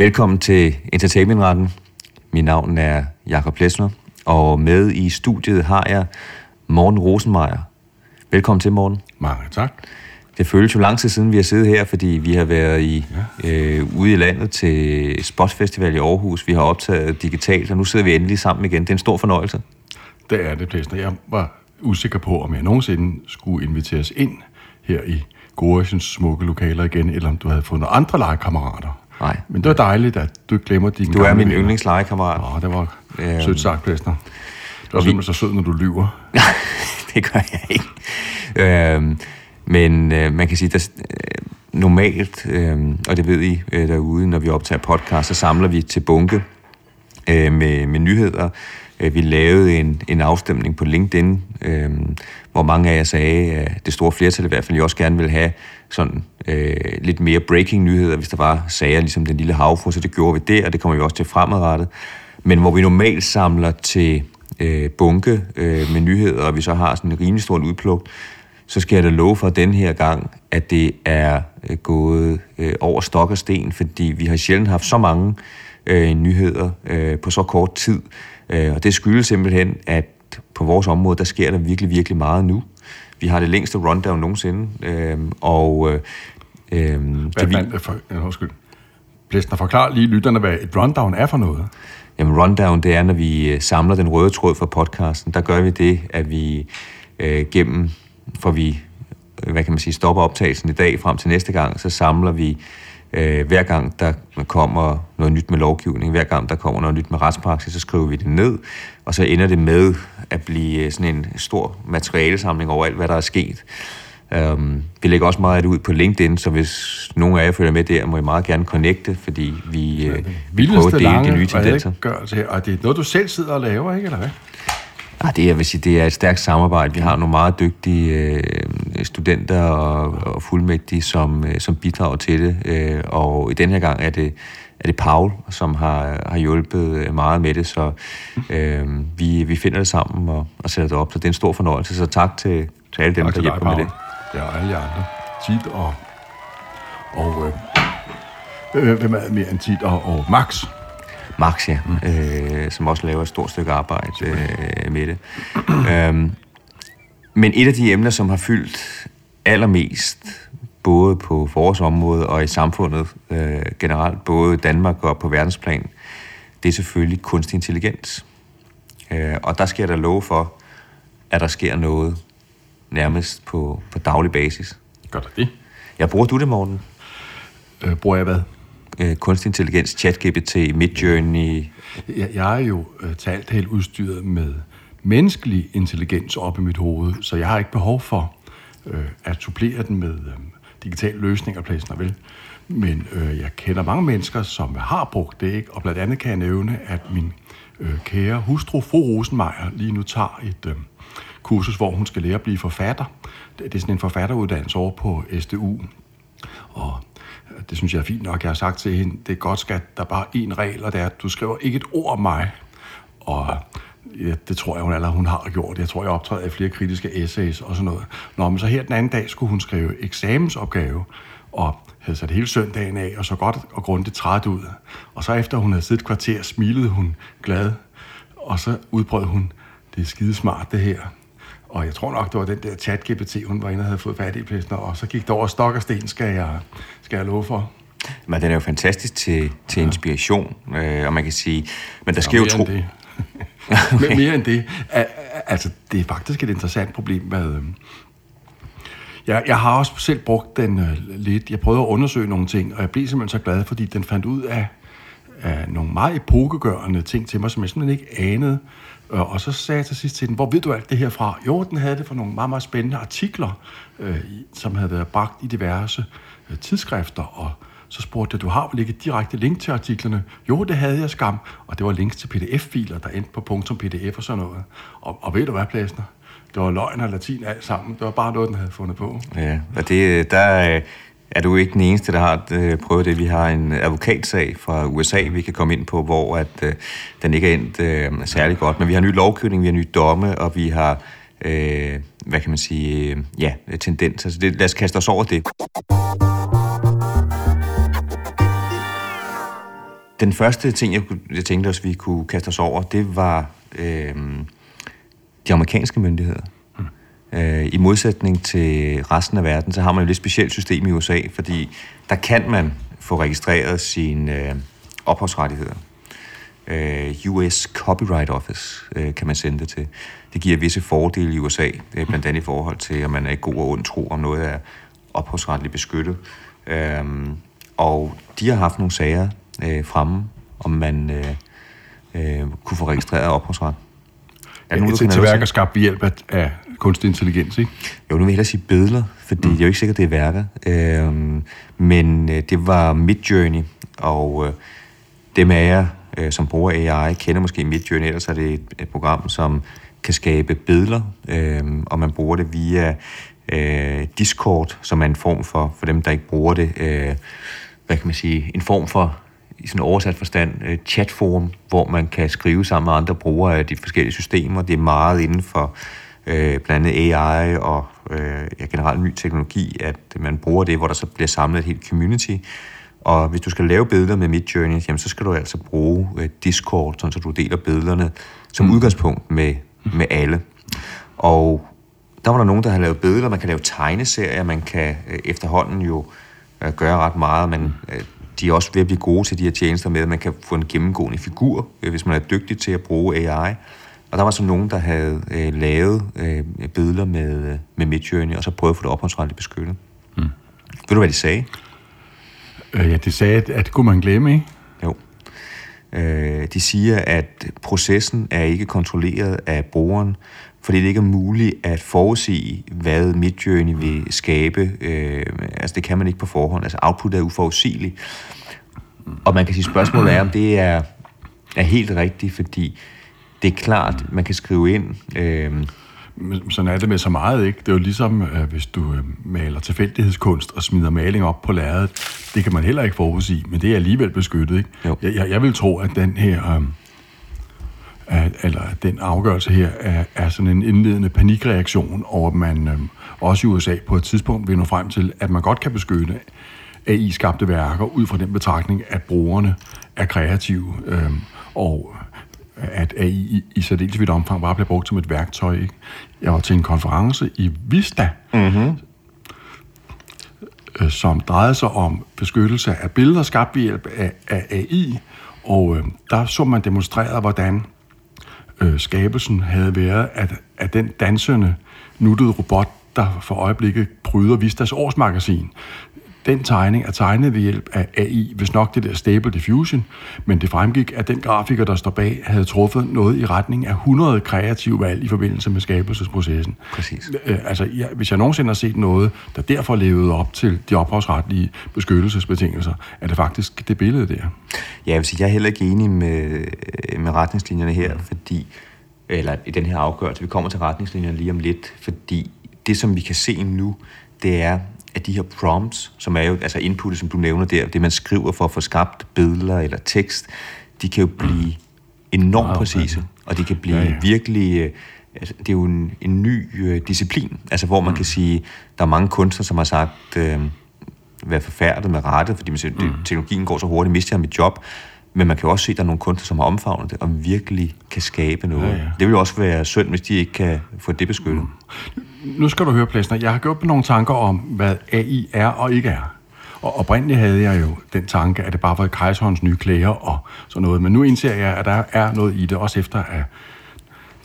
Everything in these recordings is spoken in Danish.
Velkommen til Entertainmentretten. Mit navn er Jakob Plesner, og med i studiet har jeg Morten Rosenmeier. Velkommen til, Morten. Mange tak. Det føles jo lang tid siden, vi har siddet her, fordi vi har været i, ja. øh, ude i landet til Spots Festival i Aarhus. Vi har optaget digitalt, og nu sidder vi endelig sammen igen. Det er en stor fornøjelse. Det er det, Plesner. Jeg var usikker på, om jeg nogensinde skulle inviteres ind her i Gorisens smukke lokaler igen, eller om du havde fundet andre legekammerater. Nej. Men det var dejligt, at du ikke glemmer dine Du er min yndlingslegekammerat. Åh, det var Øhm. sødt sagt, Plesner. Du er simpelthen så sød, når du lyver. det gør jeg ikke. Øhm, men øh, man kan sige, at øh, normalt, øh, og det ved I øh, derude, når vi optager podcast, så samler vi til bunke øh, med, med nyheder. Øh, vi lavede en, en afstemning på LinkedIn, øh, hvor mange af jer sagde, at det store flertal i hvert fald, I også gerne vil have sådan øh, lidt mere breaking nyheder, hvis der var sager, ligesom den lille havfru, så det gjorde vi der, og det kommer vi også til fremadrettet. Men hvor vi normalt samler til øh, bunke øh, med nyheder, og vi så har sådan en rimelig stor udpluk, så skal jeg da love for den her gang, at det er øh, gået øh, over stok og sten, fordi vi har sjældent haft så mange øh, nyheder øh, på så kort tid. Øh, og det skyldes simpelthen, at på vores område, der sker der virkelig, virkelig meget nu. Vi har det længste rundown nogensinde, øh, og øh, øh, Hvad, vi, hvad, for, undskyld. Plesner, forklar lige lytterne, hvad et rundown er for noget. Jamen rundown, det er, når vi øh, samler den røde tråd for podcasten. Der gør vi det, at vi øh, gennem, for vi, øh, hvad kan man sige, stopper optagelsen i dag frem til næste gang, så samler vi øh, hver gang, der kommer noget nyt med lovgivning, hver gang, der kommer noget nyt med retspraksis, så skriver vi det ned, og så ender det med at blive øh, sådan en stor materialesamling over alt, hvad der er sket. Um, vi lægger også meget af det ud på LinkedIn, så hvis nogen af jer følger med der, må I meget gerne connecte, fordi vi, øh, vi prøver at dele de nye tendenser. og det er noget, du selv sidder og laver, ikke, eller hvad? Ah, det, jeg vil sige, det er et stærkt samarbejde. Vi har nogle meget dygtige øh, studenter og, og fuldmægtige, som, øh, som bidrager til det. Øh, og i den her gang er det, er det Paul, som har, har hjulpet øh, meget med det. Så øh, vi, vi finder det sammen og, og sætter det op. Så det er en stor fornøjelse. Så tak til, til alle dem, Tak der hjælper med Paul. det. Ja, og alle andre. Tit og... Og... Øh, øh, hvem er mere end Tit og, og Max? Max, ja, mm. øh, som også laver et stort stykke arbejde øh, med det. øhm, men et af de emner, som har fyldt allermest, både på vores område og i samfundet øh, generelt, både i Danmark og på verdensplan, det er selvfølgelig kunstig intelligens. Øh, og der jeg da love for, at der sker noget nærmest på, på daglig basis. Gør der det? Jeg bruger du det, Morten? Øh, bruger jeg hvad? Øh, kunstig intelligens, ChatGPT, Midjourney, Jeg, jeg er jo øh, talt helt udstyret med menneskelig intelligens op i mit hoved, så jeg har ikke behov for øh, at supplere den med øh, digitale løsninger, pladsen vel. Men øh, jeg kender mange mennesker, som har brugt det, ikke? og blandt andet kan jeg nævne, at min øh, kære hustru, fru Rosenmeier, lige nu tager et øh, kursus, hvor hun skal lære at blive forfatter. Det, det er sådan en forfatteruddannelse over på SDU, og Øh, det synes jeg er fint nok. Jeg har sagt til hende, det er godt skat, der er bare én regel, og det er, at du skriver ikke et ord om mig. Og ja, det tror jeg, hun allerede hun har gjort. Jeg tror, jeg optræder i flere kritiske essays og sådan noget. Nå, men så her den anden dag skulle hun skrive eksamensopgave, og havde sat hele søndagen af, og så godt og grundigt træt ud. Og så efter hun havde siddet et kvarter, smilede hun glad, og så udbrød hun, det er skidesmart det her. Og jeg tror nok, det var den der chat-GPT, hun var inde og havde fået fat i plæsner, og så gik det over stok og sten, skal jeg, skal jeg love for. Men den er jo fantastisk til, til inspiration, øh, og man kan sige, men der sker jo tro... det. okay. Mere end det. Al- Altså, det er faktisk et interessant problem, hvad... øhm, Jeg, jeg har også selv brugt den øh, lidt. Jeg prøvede at undersøge nogle ting, og jeg blev simpelthen så glad, fordi den fandt ud af, af nogle meget epokegørende ting til mig, som jeg simpelthen ikke anede. Øh, Og så sagde jeg til sidst til den, hvor ved du alt det her fra? Jo, den havde det fra nogle meget, meget spændende artikler, øh, som havde været bragt i diverse øh, tidsskrifter, og så spurgte jeg, du har vel ikke et direkte link til artiklerne? Jo, det havde jeg skam, og det var links til pdf-filer, der endte på .pdf og sådan noget. Og, og ved du hvad, Plæsner? Det var løgn og latin alt sammen. Det var bare noget, den havde fundet på. Ja, og det, øh, der øh, er du ikke den eneste, der har øh, prøvet det. Vi har en advokatsag fra USA, vi kan komme ind på, hvor at, øh, den ikke er endt øh, særlig godt. Men vi har ny lovgivning, vi har nye domme, og vi har, øh, hvad kan man sige, øh, ja, tendenser. Så altså, det, lad os kaste os over det. den første ting, jeg, jeg tænkte os, vi kunne kaste os over, det var øh, de amerikanske myndigheder. Øh, I modsætning til resten af verden, så har man jo et lidt specielt system i USA, fordi der kan man få registreret sine øh, ophavsrettigheder. Øh, US Copyright Office øh, kan man sende det til. Det giver visse fordele i USA, øh, blandt andet i forhold til, at man er i god og ond tro, om noget er ophavsretligt beskyttet. Øh, og de har haft nogle sager øh, fremme, om man øh, øh, kunne få registreret ophavsret. Er ja, nogen, til, til værker skabt ved hjælp af, af kunstig intelligens, ikke? Jo, nu vil jeg hellere sige billeder, fordi mm. det er jo ikke sikkert, det er værker. Øh, men øh, det var Midjourney, og øh, dem af jer, øh, som bruger AI, kender måske Midjourney, ellers er det et, et program, som kan skabe billeder, øh, og man bruger det via øh, Discord, som er en form for, for dem, der ikke bruger det, øh, hvad kan man sige, en form for i sådan oversat forstand øh, chatform, hvor man kan skrive sammen med andre brugere af de forskellige systemer. Det er meget inden for øh, blandt andet AI og øh, ja, generelt ny teknologi, at man bruger det, hvor der så bliver samlet et helt community. Og hvis du skal lave billeder med Midjourney, jamen, så skal du altså bruge øh, Discord, sådan, så du deler billederne som mm. udgangspunkt med, med alle. Og der var der nogen, der har lavet billeder, man kan lave tegneserier, man kan øh, efterhånden jo øh, gøre ret meget, men øh, de er også ved at blive gode til de her tjenester med, at man kan få en gennemgående figur, øh, hvis man er dygtig til at bruge AI. Og der var så nogen, der havde øh, lavet øh, billeder med, øh, med Midjourney, og så prøvet at få det opholdsretligt beskyttet. Mm. Ved du, hvad de sagde? Øh, ja, de sagde, at, at det kunne man glemme, ikke? Jo. Øh, de siger, at processen er ikke kontrolleret af brugeren, fordi det ikke er muligt at forudsige, hvad Midjourney vil skabe. Øh, altså det kan man ikke på forhånd. Altså output er uforudsigeligt. Og man kan sige, spørgsmålet er, om det er, er helt rigtigt, fordi det er klart, man kan skrive ind... Øh, sådan er det med så meget, ikke? Det er jo ligesom, øh, hvis du øh, maler tilfældighedskunst og smider maling op på lærredet. Det kan man heller ikke forudsige, men det er alligevel beskyttet, ikke? Jo. Jeg, jeg, jeg vil tro, at den her... Øh, at, eller den afgørelse her er, er sådan en indledende panikreaktion over, at man øh, også i USA på et tidspunkt vil nå frem til, at man godt kan beskytte AI-skabte værker ud fra den betragtning, at brugerne er kreative, øh, og at AI i, i særdeles vidt omfang bare bliver brugt som et værktøj. Ikke? Jeg var til en konference i Vista, mm-hmm. øh, som drejede sig om beskyttelse af billeder skabt ved hjælp af, af AI, og øh, der så man demonstreret, hvordan øh, skabelsen havde været, at, at den dansende, nuttede robot, der for øjeblikket pryder Vistas årsmagasin, den tegning er tegnet ved hjælp af AI, hvis nok det der Stable Diffusion, men det fremgik, at den grafiker, der står bag, havde truffet noget i retning af 100 kreative valg i forbindelse med skabelsesprocessen. Præcis. Øh, altså, ja, hvis jeg nogensinde har set noget, der derfor levede op til de ophavsretlige beskyttelsesbetingelser, er det faktisk det billede der. Ja, jeg vil sige, jeg er heller ikke enig med, med retningslinjerne her, mm. fordi eller i den her afgørelse. Vi kommer til retningslinjerne lige om lidt, fordi det, som vi kan se nu, det er, at de her prompts, som er jo altså input, som du nævner der, det man skriver for at få skabt billeder eller tekst, de kan jo blive enormt wow, præcise, og de kan blive ja, ja. virkelig... Øh, altså, det er jo en, en ny øh, disciplin, altså hvor man mm. kan sige, der er mange kunstnere, som har sagt, øh, være forfærdet med rette, fordi man siger, mm. teknologien går så hurtigt, mister jeg mit job. Men man kan jo også se, at der er nogle kunstnere, som har omfavnet det, og virkelig kan skabe noget. Ja, ja. Det vil jo også være synd, hvis de ikke kan få det beskyttet. Mm. Nu skal du høre, Plæsner. Jeg har gjort nogle tanker om, hvad AI er og ikke er. Og oprindeligt havde jeg jo den tanke, at det bare var kejserens nye klæder og sådan noget. Men nu indser jeg, at der er noget i det, også efter at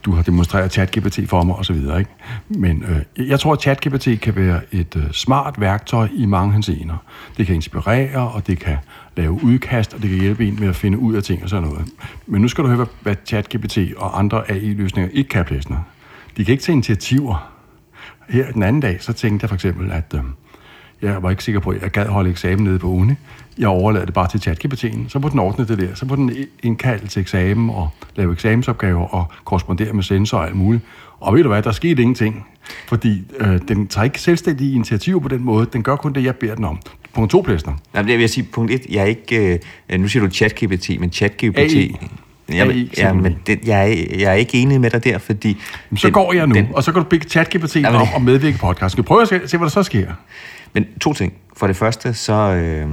du har demonstreret ChatGPT for mig osv. Ikke? Men øh, jeg tror, at ChatGPT kan være et øh, smart værktøj i mange henseender. Det kan inspirere, og det kan lave udkast, og det kan hjælpe en med at finde ud af ting og sådan noget. Men nu skal du høre, hvad ChatGPT og andre AI-løsninger ikke kan, Plæsner. De kan ikke tage initiativer. Her den anden dag, så tænkte jeg for eksempel, at øh, jeg var ikke sikker på, at jeg gad holde eksamen nede på uni. Jeg overlader det bare til ChatGPT'en. Så må den ordne det der. Så må den indkalde til eksamen og lave eksamensopgaver og korrespondere med sensor og alt muligt. Og ved du hvad, der skete ingenting. Fordi øh, den tager ikke selvstændige initiativer på den måde. Den gør kun det, jeg beder den om. Punkt to, Plæsner. Nej, jeg vil sige, punkt et, jeg er ikke... Øh, nu siger du ChatGPT, men ChatGPT... AI. Jeg, ja, men det, jeg, er, jeg er ikke enig med dig der, fordi... Så den, går jeg nu, den, og så kan du bygge ChatGPT ja, op og medvirke podcasten. Prøve at se, se, hvad der så sker? Men to ting. For det første, så... Øh,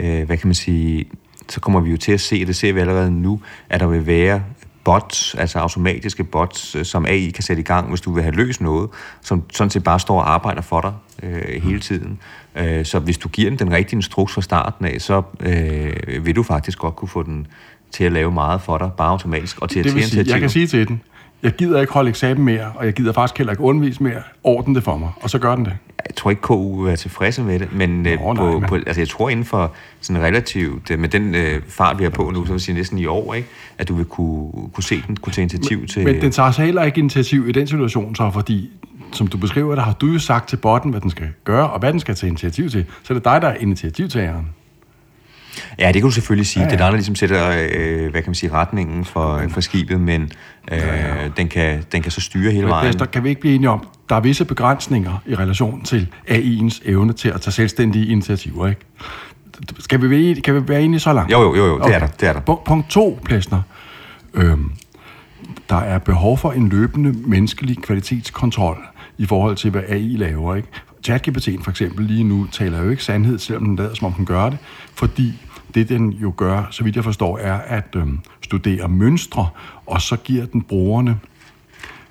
øh, hvad kan man sige så kommer vi jo til at se, det ser vi allerede nu, at der vil være bots, altså automatiske bots, øh, som AI kan sætte i gang, hvis du vil have løst noget, som sådan set bare står og arbejder for dig øh, hele tiden. Øh, så hvis du giver den den rigtige instruks fra starten af, så øh, vil du faktisk godt kunne få den til at lave meget for dig, bare automatisk, og til at Det tage sige, jeg kan sige til den, jeg gider ikke holde eksamen mere, og jeg gider faktisk heller ikke undervise mere. Orden det for mig, og så gør den det. Jeg tror ikke, KU er tilfredse med det, men øh, Nå, nej, på, men- på, altså, jeg tror inden for sådan relativt, øh, med den øh, fart, vi er på nu, så vil sige næsten i år, ikke, at du vil kunne, kunne se den, kunne tage initiativ til... Men den tager sig heller ikke initiativ i den situation, så fordi, som du beskriver det, har du jo sagt til botten, hvad den skal gøre, og hvad den skal tage initiativ til. Så er det dig, der er initiativtageren. Ja, det kan du selvfølgelig sige. Ja. ja. Det er dig, der ligesom sætter, øh, hvad kan man sige, retningen for, for skibet, men øh, ja, ja. Den, kan, den kan så styre hele Men vejen. Lester, kan vi ikke blive enige om, der er visse begrænsninger i relation til AI'ens evne til at tage selvstændige initiativer, ikke? Skal vi være, kan vi være enige så langt? Jo, jo, jo, jo, det er der, det er der. Punkt, punkt to, Plæsner. Øhm, der er behov for en løbende menneskelig kvalitetskontrol i forhold til, hvad AI laver. Ikke? ChatGPT'en for eksempel lige nu taler jo ikke sandhed, selvom den lader, som om den gør det, fordi det, den jo gør, så vidt jeg forstår, er at øhm, studere mønstre, og så giver den brugerne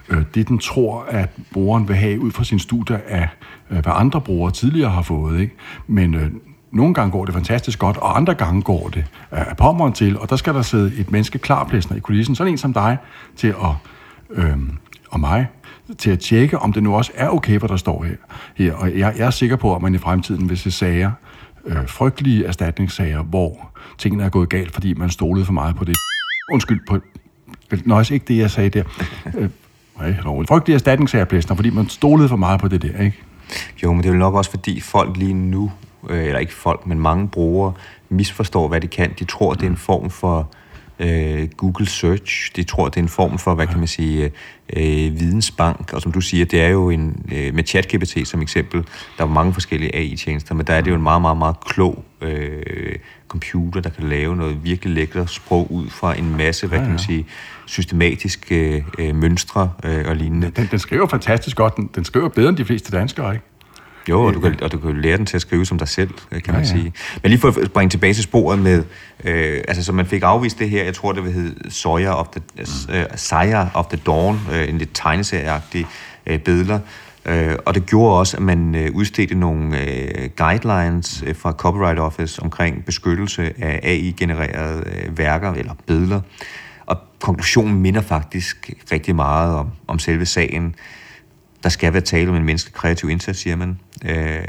øh, det, den tror, at brugeren vil have ud fra sin studie af, øh, hvad andre brugere tidligere har fået. Ikke? Men øh, nogle gange går det fantastisk godt, og andre gange går det øh, af pommeren til, og der skal der sidde et menneske klarplæsner i kulissen, sådan en som dig, til at, øh, og mig, til at tjekke, om det nu også er okay, hvad der står her. her. Og jeg, jeg er sikker på, at man i fremtiden vil se sager, øh, frygtelige erstatningssager, hvor tingene er gået galt, fordi man stolede for meget på det. Undskyld, på, vel nøjes ikke det, jeg sagde der. Øh, Nej, en frygtelig erstatningssager, Blæsner, fordi man stolede for meget på det der, ikke? Jo, men det er jo nok også, fordi folk lige nu, øh, eller ikke folk, men mange brugere, misforstår, hvad de kan. De tror, det er en form for øh, Google Search. De tror, det er en form for, hvad kan man sige, øh, vidensbank. Og som du siger, det er jo en, øh, med ChatGPT som eksempel, der er mange forskellige AI-tjenester, men der er det jo en meget, meget, meget klog øh, computer, der kan lave noget virkelig lækkert sprog ud fra en masse, hvad kan man sige, systematiske øh, mønstre øh, og lignende. Den, den skriver fantastisk godt. Den, den skriver bedre end de fleste danskere, ikke? Jo, og du, kan, og du kan lære den til at skrive som dig selv, øh, kan man Ja, ja. sige. Men lige for at bringe tilbage til sporet med, øh, altså så man fik afvist det her, jeg tror det vil hedde Sawyer of the, øh, Sire of the Dawn, øh, en lidt tegneserieagtig øh, billeder. Øh, og det gjorde også, at man øh, udstedte nogle øh, guidelines øh, fra Copyright Office omkring beskyttelse af AI-genererede øh, værker eller billeder. Og konklusionen minder faktisk rigtig meget om, om selve sagen. Der skal være tale om en menneskelig kreativ indsats, siger man. Øh,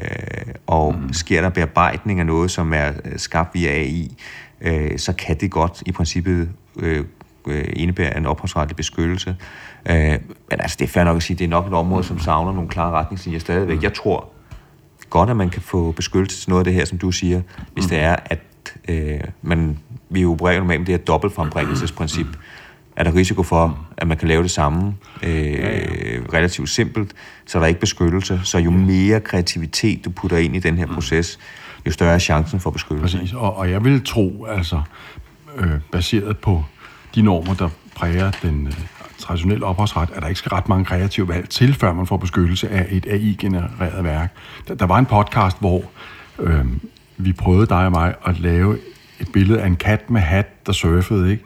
og mm. sker der bearbejdning af noget, som er øh, skabt via AI, øh, så kan det godt i princippet øh, øh, indebære en ophavsretlig beskyttelse. Øh, men altså, det er fair nok at sige, det er nok et område, som savner nogle klare retningslinjer stadigvæk. Jeg tror godt, at man kan få beskyttelse til noget af det her, som du siger, hvis det er, at øh, man, vi opererer normalt med det her dobbeltfrembringelsesprincip. Er der risiko for, at man kan lave det samme øh, relativt simpelt, så er der ikke beskyttelse. Så jo mere kreativitet du putter ind i den her proces, jo større er chancen for beskyttelse. Præcis. Og, og jeg vil tro, altså, øh, baseret på de normer, der præger den øh, traditionelle ophavsret, at der ikke skal ret mange kreative valg til, før man får beskyttelse af et AI-genereret værk. Der, der var en podcast, hvor øh, vi prøvede dig og mig at lave et billede af en kat med hat, der surfede, ikke?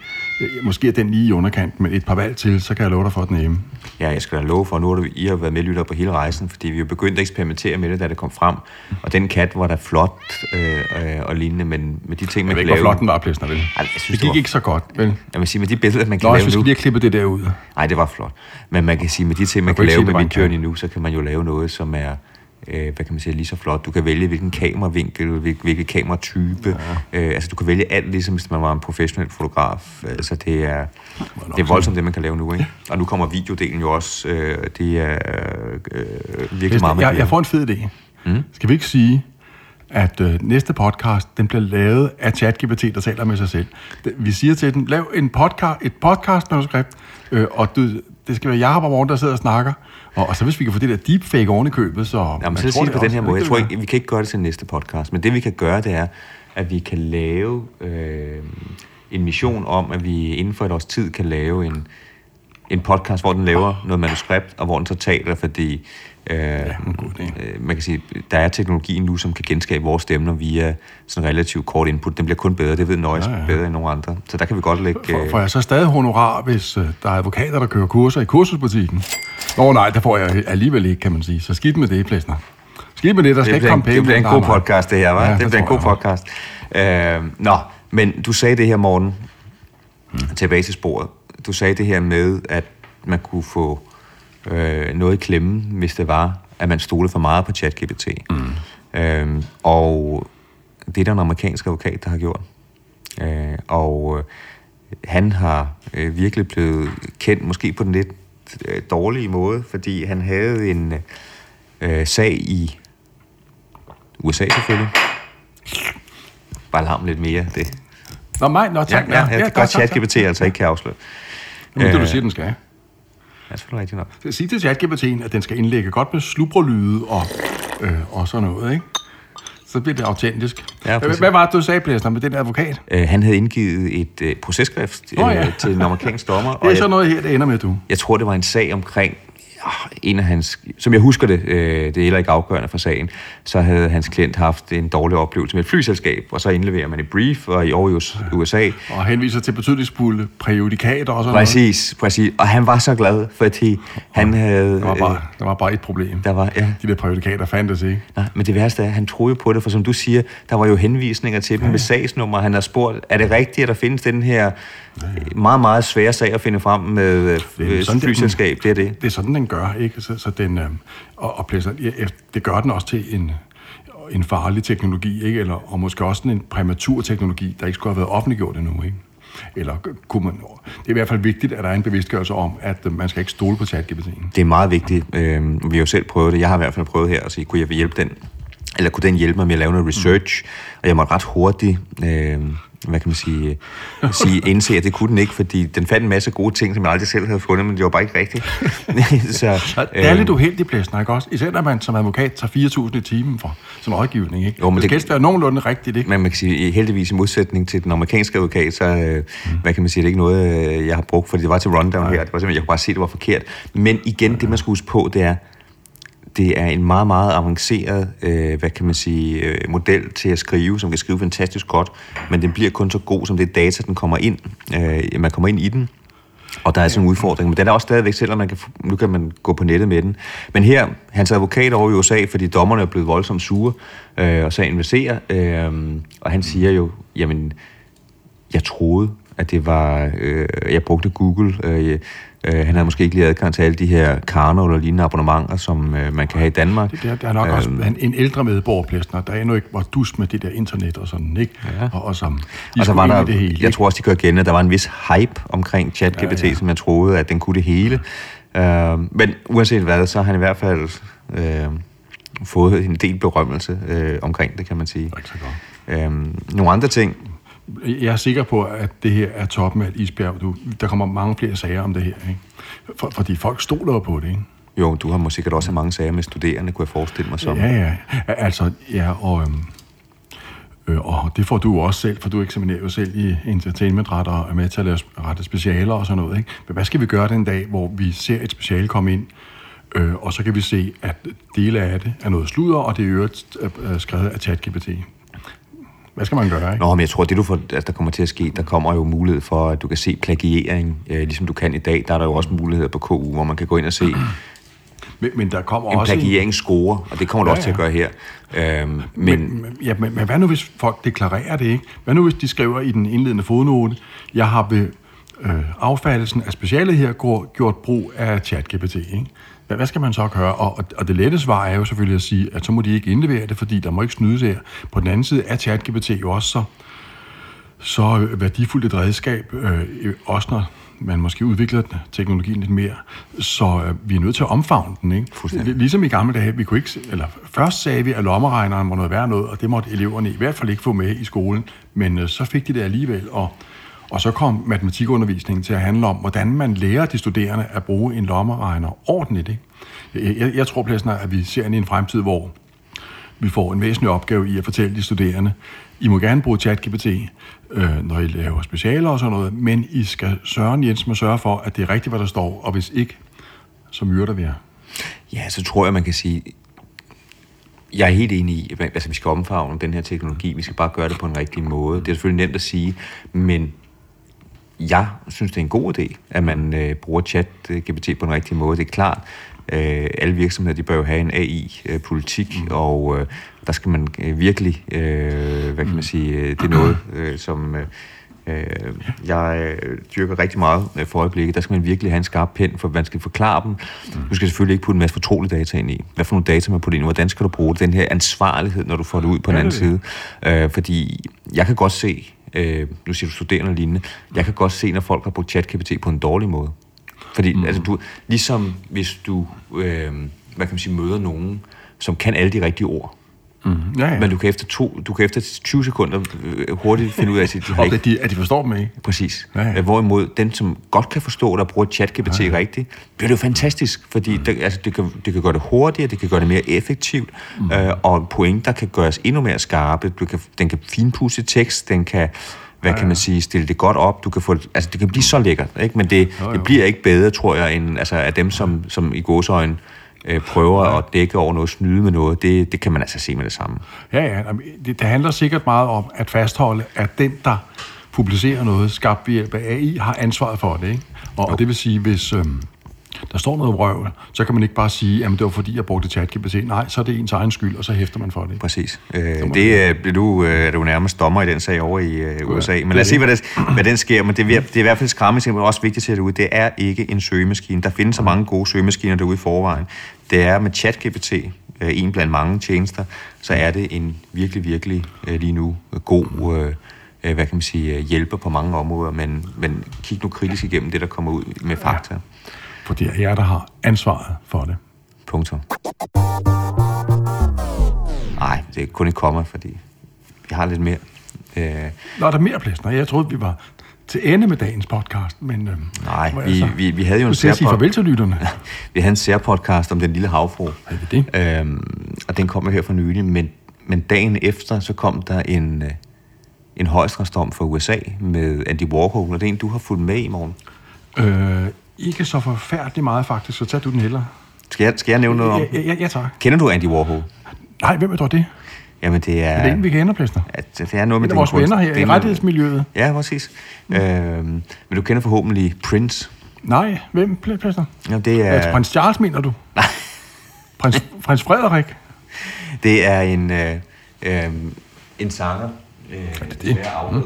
Måske er den lige i underkanten, men et par valg til, så kan jeg love dig for at den hjemme. Ja, jeg skal da love for, nu har du, I har været medlytter på hele rejsen, fordi vi jo begyndte at eksperimentere med det, da det kom frem. Og den kat var da flot øh, øh, og lignende, men med de ting, man Jeg ved kan ikke, hvor lave... flot den var, Plæsner, vel? jeg synes, det det gik var- ikke så godt, vel? Jeg vil sige, med de billeder, man kan Nå, lave nu... lige have klippet det der ud. Nej, det var flot. Men man kan sige, med de ting, man kunne kan ikke lave sige, med det var en Midjourney nu, så kan man jo lave noget, som er øh, hvad kan man sige, lige så flot. Du kan vælge, hvilken kameravinkel, hvil, hvilken kameratype. Ja. Øh, altså, du kan vælge alt, ligesom hvis man var en professionel fotograf. Altså, det er, det er voldsomt, det man kan lave nu, ikke? Og nu kommer videodelen jo også. Øh, det er øh, virkelig meget med jeg, jeg får en fed idé. Mm. Skal vi ikke sige, at øh, næste podcast, den bliver lavet af ChatGPT, der taler med sig selv. Vi siger til den, lav en podcast, et podcast-manuskript, øh, og du, det skal være Jacob og Morten, der sidder og snakker. Og, og så hvis vi kan få det der deepfake oven i købet, så... Jamen, man så tror det på den her er måde. Jeg tror ikke, vi kan ikke gøre det til næste podcast, men det vi kan gøre, det er, at vi kan lave øh, en mission om, at vi inden for et års tid kan lave en, en podcast, hvor den laver noget manuskript, og hvor den så taler, fordi øh, Ja, god øh, man kan sige, der er teknologi nu, som kan genskabe vores stemmer via sådan relativt kort input. Den bliver kun bedre, det ved Nøjes Ja, ja, bedre end nogen andre. Så der kan vi godt lægge... For, øh, får jeg så stadig honorar, hvis øh, der er advokater, der kører kurser i kursusbutikken? Nå nej, der får jeg alligevel ikke, kan man sige. Så skidt med det, Plæsner. Skidt med det, der skal det ikke komme penge. det bliver en god podcast, det her, hva'? Ja, det det bliver en god podcast. Øh, nå, men du sagde det her, Morten, mm. tilbage til sporet. Du sagde det her med, at man kunne få øh, noget i klemme, hvis det var, at man stolede for meget på ChatGPT. Mm. Øh, og det er der en amerikansk advokat, der har gjort. Øh, og øh, han har øh, virkelig blevet kendt, måske på den lidt øh, dårlige måde, fordi han havde en øh, sag i USA selvfølgelig. Bare larm lidt mere, det. Nå, mig, nå, Ja, tak. ja, ja, det er godt, tak, tak, ChatGPT altså ikke kan afsløre. Men det, du Øh, siger, den skal. Ja, selvfølgelig rigtigt nok. Så Sig til ChatGPT'en, at den skal indlægge godt med slubrelyde og, øh, og sådan noget, ikke? Så bliver det autentisk. Ja, hvad, præcis. hvad var det, du sagde, Plæsner, med den advokat? Øh, han havde indgivet et øh, processkrift øh, Nå ja. til en amerikansk dommer. Det er og jeg- sådan noget her, det ender med, du. Jeg tror, det var en sag omkring en af hans, som jeg husker det, øh, det er heller ikke afgørende for sagen, så havde hans klient haft en dårlig oplevelse med et flyselskab, og så indleverer man et brief, og i over i US- USA, Og henviser til betydningsfulde præjudikater og sådan noget. præcis, præcis, og han var så glad, fordi han havde... Der var, bare, øh, der var bare et problem. der var, ja, De der præjudikater fandtes ikke. Nej, men det værste er, at han troede jo på det, for som du siger, der var jo henvisninger til dem med sagsnummer. Han har spurgt, er det rigtigt, at der findes den her øh, meget, meget svære sag at finde frem med Det er øh, sådan, den- flyselskab? Det er det. Det er sådan, den gør, ikke? Så, så den, øh, og, og Plæsner, ja, det gør den også til en, en farlig teknologi, ikke? Eller, og måske også en præmatur teknologi, der ikke skulle have været offentliggjort endnu, ikke? Eller kunne man, det er i hvert fald vigtigt, at der er en bevidstgørelse om, at øh, man skal ikke stole på ChatGPT'en. Det er meget vigtigt. Øh, vi har jo selv prøvet det. Jeg har i hvert fald prøvet her at sige, kunne jeg hjælpe den? Eller kunne den hjælpe mig med at lave noget research? Og jeg måtte ret hurtigt, øh, hvad kan man sige, øh, sige, indse, at det kunne den ikke, fordi den fandt en masse gode ting, som jeg aldrig selv havde fundet, men det var bare ikke rigtigt. så, Så det er øh, lidt uheldigt, Plæsner, ikke også? Især når man som advokat tager 4.000 i timen for sådan rådgivning, ikke? Jo, men det det- skal helst være nogenlunde rigtigt, ikke? Men man kan sige, heldigvis i modsætning til den amerikanske advokat, så øh, mm. hvad kan man sige, det er ikke noget, øh, jeg har brugt, fordi det var til rundown her. Det var simpelthen, jeg kunne bare se, det var forkert. Men igen, det man skal huske på, det er, det er en meget, meget avanceret, øh, hvad kan man sige, øh, model til at skrive, som kan skrive fantastisk godt, men den bliver kun så god, som det data, den kommer ind, øh, man kommer ind i den. Og der er sådan en udfordring, men den er også stadigvæk, selvom man kan, nu kan man gå på nettet med den. Men her, hans advokat over i USA, fordi dommerne er blevet voldsomt sure, øh, og sagen verserer, øh, og han siger jo, jamen, jeg troede, at det var, øh, jeg brugte Google, øh, øh, han havde måske ikke lige adgang til alle de her Karno eller lignende abonnementer, som øh, man kan have i Danmark. Det er, det er nok Øhm. også en, en ældre medborger, Plæsner, der endnu ikke var dus med det der internet og sådan, ikke? Ja. Og, og som, de og så skulle var der, det hele, jeg tror også, de gør igen, at der var en vis hype omkring ChatGPT, ja, ja. som jeg troede, at den kunne det hele. Øh, men uanset hvad, så har han i hvert fald øh, fået en del berømmelse øh, omkring det, kan man sige. Ikke så godt. Øh, nogle andre ting, Jeg er sikker på, at det her er toppen af et isbjerg. Du, der kommer mange flere sager om det her, ikke? For, fordi folk stoler på det, ikke? jo, du har måske sikkert også mange sager med studerende, kunne jeg forestille mig som. Ja, ja. Altså, ja, og, øhm, øh, og det får du også selv, for du eksaminerer jo selv i entertainmentret og er med til at lave rette specialer og sådan noget, ikke? Men hvad skal vi gøre den dag, hvor vi ser et speciale komme ind, øh, og så kan vi se, at dele af det er noget sludder, og det er øvrigt øh, skrevet af ChatGPT. Hvad skal man gøre, ikke? Nå, men jeg tror, det du får, altså, der kommer til at ske, der kommer jo mulighed for, at du kan se plagiering, øh, ligesom du kan i dag. Der er der jo også muligheder på KU, hvor man kan gå ind og se Men, men der kommer en også... en- plagieringscore, og det kommer du Ja, også til at gøre her. Øhm, men, Men, ja, men, men hvad nu, hvis folk deklarerer det ikke? Hvad nu, hvis de skriver i den indledende fodnote, jeg har ved øh, affattelsen af specialet her gjort brug af ChatGPT, ikke? Hvad, hvad skal man så gøre? Og, og, og det lette svar er jo selvfølgelig at sige, at så må de ikke indlevere det, fordi der må ikke snydes her. På den anden side er ChatGPT jo også så, så øh, værdifuldt et redskab, øh, også når man måske udvikler den- teknologien lidt mere, så øh, vi er nødt til at omfavne den. Ikke? Ligesom i gamle dage, vi kunne ikke, eller først sagde vi, at lommeregneren må noget være noget, og det måtte eleverne i hvert fald ikke få med i skolen, men øh, så fik de det alligevel, og, og så kom matematikundervisningen til at handle om, hvordan man lærer de studerende at bruge en lommeregner ordentligt. Ikke? Jeg, jeg, jeg tror pladsen, at vi ser ind i en fremtid, hvor vi får en væsentlig opgave i at fortælle de studerende, I må gerne bruge ChatGPT, øh, når I laver specialer og sådan noget, men I skal Søren Jensen må sørge for, at det er rigtigt, hvad der står, og hvis ikke, så myrder vi jer. Ja, så tror jeg, man kan sige, jeg er helt enig i, at altså, vi skal omfavne den her teknologi. Vi skal bare gøre det på en rigtig måde. Det er selvfølgelig nemt at sige, men jeg synes, det er en god idé, at man øh, bruger chat-GPT på en rigtig måde. Det er klart, øh, alle virksomheder de bør jo have en AI-politik, mm. og øh, der skal man øh, virkelig, øh, hvad kan man sige, øh, det er noget, øh, som... Øh, Øh, jeg øh, dyrker rigtig meget øh, for øjeblikket. Der skal man virkelig have en skarp pen, for man skal forklare dem. Mm. Du skal selvfølgelig ikke putte en masse fortrolige data ind i. Hvad for nogle data man putter ind i? Hvordan skal du bruge det? Den her ansvarlighed, når du får det ud på den anden side. Øh, fordi jeg kan godt se, øh, nu siger du studerende og lignende, jeg kan godt se, når folk har brugt ChatGPT på en dårlig måde. Fordi mm. altså, du, ligesom hvis du øh, hvad kan man sige, møder nogen, som kan alle de rigtige ord, Mm. Ja, ja. men du kan efter, to, du kan efter 20 sekunder øh, hurtigt finde ud af, at de, har Og ikke at de, at de forstår dem ikke. Præcis. Ja, ja. Øh, Hvorimod den, som godt kan forstå, der bruger ChatGPT ja, ja. rigtigt, bliver det jo fantastisk, fordi mm. det, altså, det, kan, det kan gøre det hurtigere, det kan gøre det mere effektivt, mm. øh, og pointer kan gøres endnu mere skarpe. Du kan, den kan finpudse tekst, den kan hvad ja, ja. kan man sige, stille det godt op. Du kan få, altså det kan blive så lækkert, ikke? men det, Jo, jo. det bliver ikke bedre, tror jeg, end altså, af dem, som, som i gåsøjne øh, prøver ja. at dække over noget, snyde med noget. Det, det kan man altså se med det samme. Ja, ja. Det, det handler sikkert meget om at fastholde, at den, der publicerer noget skabt ved hjælp af AI, har ansvaret for det. Ikke? Og, og det vil sige, hvis øhm, der står noget vrøvl, så kan man ikke bare sige, at det var fordi, jeg brugte ChatGPT. Nej, så er det ens egen skyld, og så hæfter man for det. Præcis. Øh, det øh, bliver du, øh, er du nærmest dommer i den sag over i øh, USA. Men lad os se, hvad, det, hvad den sker. Men det, er, det er i hvert fald skræmmende, men også vigtigt at sætte ud. Det er ikke en søgemaskine. Der findes så mange gode søgemaskiner derude i forvejen. Det er med ChatGPT, øh, en blandt mange tjenester, så er det en virkelig, virkelig øh, lige nu god øh, øh, hvad kan man sige, øh, hjælper på mange områder, men, men kig nu kritisk igennem det, der kommer ud med fakta. For det er jer, der har ansvaret for det. Punktum. Nej, det er kun et komma, fordi jeg har lidt mere. Øh, Nå, er der mere plads? Jeg troede, vi var til ende med dagens podcast, men... Øhm, nej, vi, så- vi, vi havde jo en skal sige farvel til lytterne. vi havde en særpodcast om den lille havfru. Er det det? Øhm, og den kom jo her for nylig, men, men dagen efter, så kom der en, øh, en højesteretsdom fra USA med Andy Warhol, og det er en, du har fulgt med i morgen. Øh, ikke så forfærdeligt meget, faktisk, så tag du den heller. Skal jeg, skal jeg nævne noget om? Ja, ja, ja, tak. Kender du Andy Warhol? Nej, hvem er dog det? Jamen, det er... Er det en, vi kender, Plæsner? at det er noget med En af vores venner her Det i er rettighedsmiljøet. Ja, præcis. Mm. Øhm, men du kender forhåbentlig Prince. Nej, hvem, Pl- Plæsner? Ja, det er, Prins Charles, mener du? Nej. Prins, prins Frederik? det er en, øh, øh, en sanger. Øh, er det det? afdød.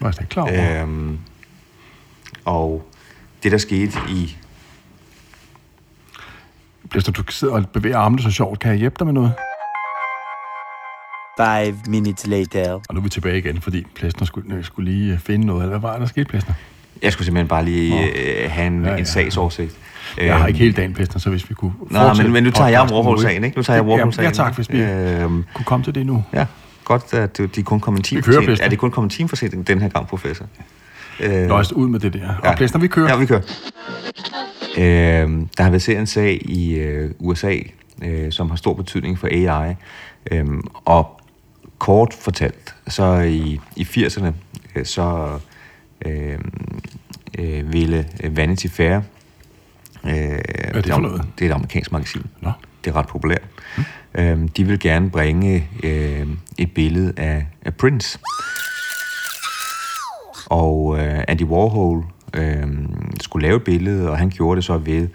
Var jeg slet ikke klar over. Øhm, og det, der skete i... Plæsner, du sidder og bevæger armene så sjovt. Kan jeg hjælpe dig med noget? Five minutes later. Og nu er vi tilbage igen, fordi Plæsner skulle, øh, skulle lige øh, finde noget. Hvad var der sket, Plæsner? Jeg skulle simpelthen bare lige øh, have en, Ja, ja, en sagsoversigt. Jeg har ikke hele dagen, Plæsner, så hvis vi kunne Nej, men, men nu tager jeg Warhol-sagen, nu, ikke? Nu tager jeg Warhol-sagen. Ja, tak, hvis vi Øhm, kunne komme til det nu. ja, godt, at de er kun kommet en time Vi for kører, sent. Er det kun kommet en time for sent den her gang, professor? Øh, Nøjes ud med det der. Og Plæsner, vi kører. Ja, vi kører. Øh, der har været en sag i øh, USA, øh, som har stor betydning for AI. Øh, og kort fortalt, så i, i 80'erne, øh, så øh, øh, ville Vanity Fair, øh, Hvad er det for noget? Det er et amerikansk magasin. Nå. Det er ret populært. Mm. Øh, de vil gerne bringe øh, et billede af, af Prince. Og øh, Andy Warhol øh, skulle lave et billede, og han gjorde det så ved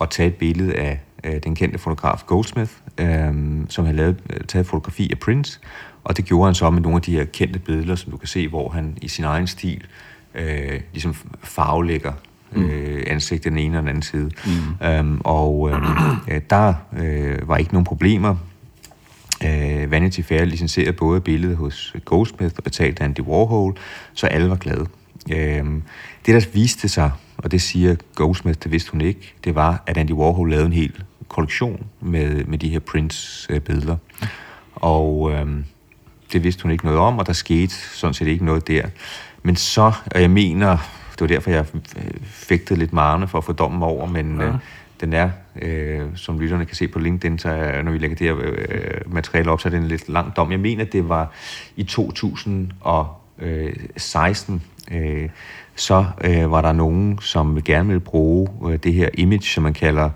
at tage et billede af øh, den kendte fotograf Goldsmith, øh, som havde lavet, øh, taget et fotografi af Prince, og det gjorde han så med nogle af de her kendte billeder, som du kan se, hvor han i sin egen stil øh, ligesom farvelægger øh, ansigtet den ene og den anden side. Mm. Øhm, og øh, der øh, var ikke nogen problemer. Øh, Vanity Fair licenserede både billedet hos Goldsmith og betalte Andy Warhol, så alle var glade. Øh, det, der viste sig, og det siger Goldsmith, det vidste hun ikke, det var, at Andy Warhol lavede en hel kollektion med, med de her Prince-billeder. Og øh, det vidste hun ikke noget om, og der skete sådan set ikke noget der. Men så, og jeg mener, det var derfor, jeg øh, fægtede lidt marne for at få dommen over, men ja. øh, den er, øh, som lytterne kan se på LinkedIn, så når vi lægger det her øh, materiale op, så er det en lidt lang dom. Jeg mener, det var i 2016, øh, øh, så øh, var der nogen, som gerne ville bruge øh, det her image, som man kalder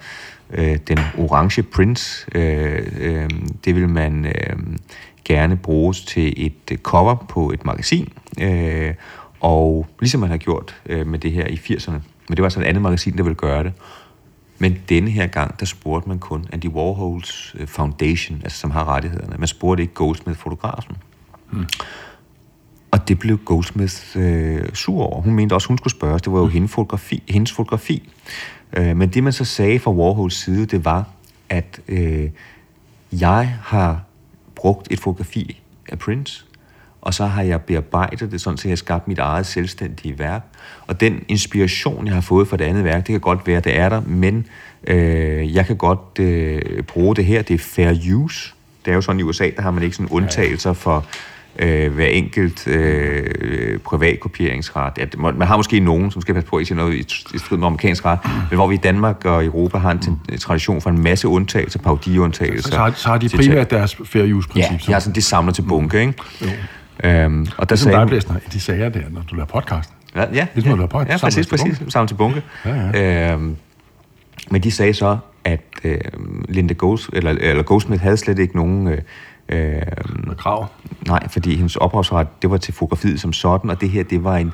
øh, den orange prince. Øh, øh, det vil man øh, gerne bruges til et cover på et magasin, øh, og ligesom man har gjort øh, med det her i 80'erne. Men det var altså et andet magasin, der ville gøre det. Men denne her gang, der spurgte man kun Andy Warhols øh, Foundation, altså som har rettighederne. Man spurgte ikke Goldsmith-fotografen. Hmm. Og det blev Goldsmith øh, sur over. Hun mente også, hun skulle spørges. Det var jo hmm. hendes fotografi. Hendes fotografi. Øh, men det, man så sagde fra Warhols side, det var, at øh, jeg har brugt et fotografi af Prince, og så har jeg bearbejdet det, sådan så jeg har skabt mit eget selvstændige værk. Og den inspiration, jeg har fået fra det andet værk, det kan godt være, det er der, men øh, jeg kan godt øh, bruge det her. Det er fair use. Det er jo sådan i USA, der har man ikke sådan undtagelser for øh, hver enkelt øh, privatkopieringsret. Ja, man har måske nogen, som skal passe på at ikke noget i, strid med amerikansk ret, men hvor vi i Danmark og Europa har en mm. tradition for en masse undtagelser, paudiundtagelser. Så, har, så har de primært deres fair use-princip. Ja, har sådan, det samler til bunke, ikke? Jo. Øhm, og der sagde... Dig, Blæsner, de sager der, når du laver podcast. Ja, ja, ligesom, ja, du podcast, ja præcis, præcis. Sammen til bunke. Ja, ja. Øhm, men de sagde så, at øh, Linda Golds, eller, eller Goldsmith havde slet ikke nogen... Øh, Øh, krav? Nej, fordi hendes ophavsret, det var til fotografiet som sådan, og det her, det var en...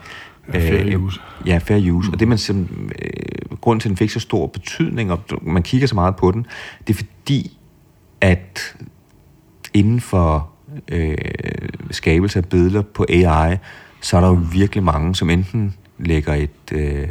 Ja, fair øh, use. Ja, fair use. Mm. Og det, man som, øh, grund til, at den fik så stor betydning, og man kigger så meget på den, det er fordi, at inden for øh, skabelse af billeder på AI, så er der jo virkelig mange, som enten lægger et, øh,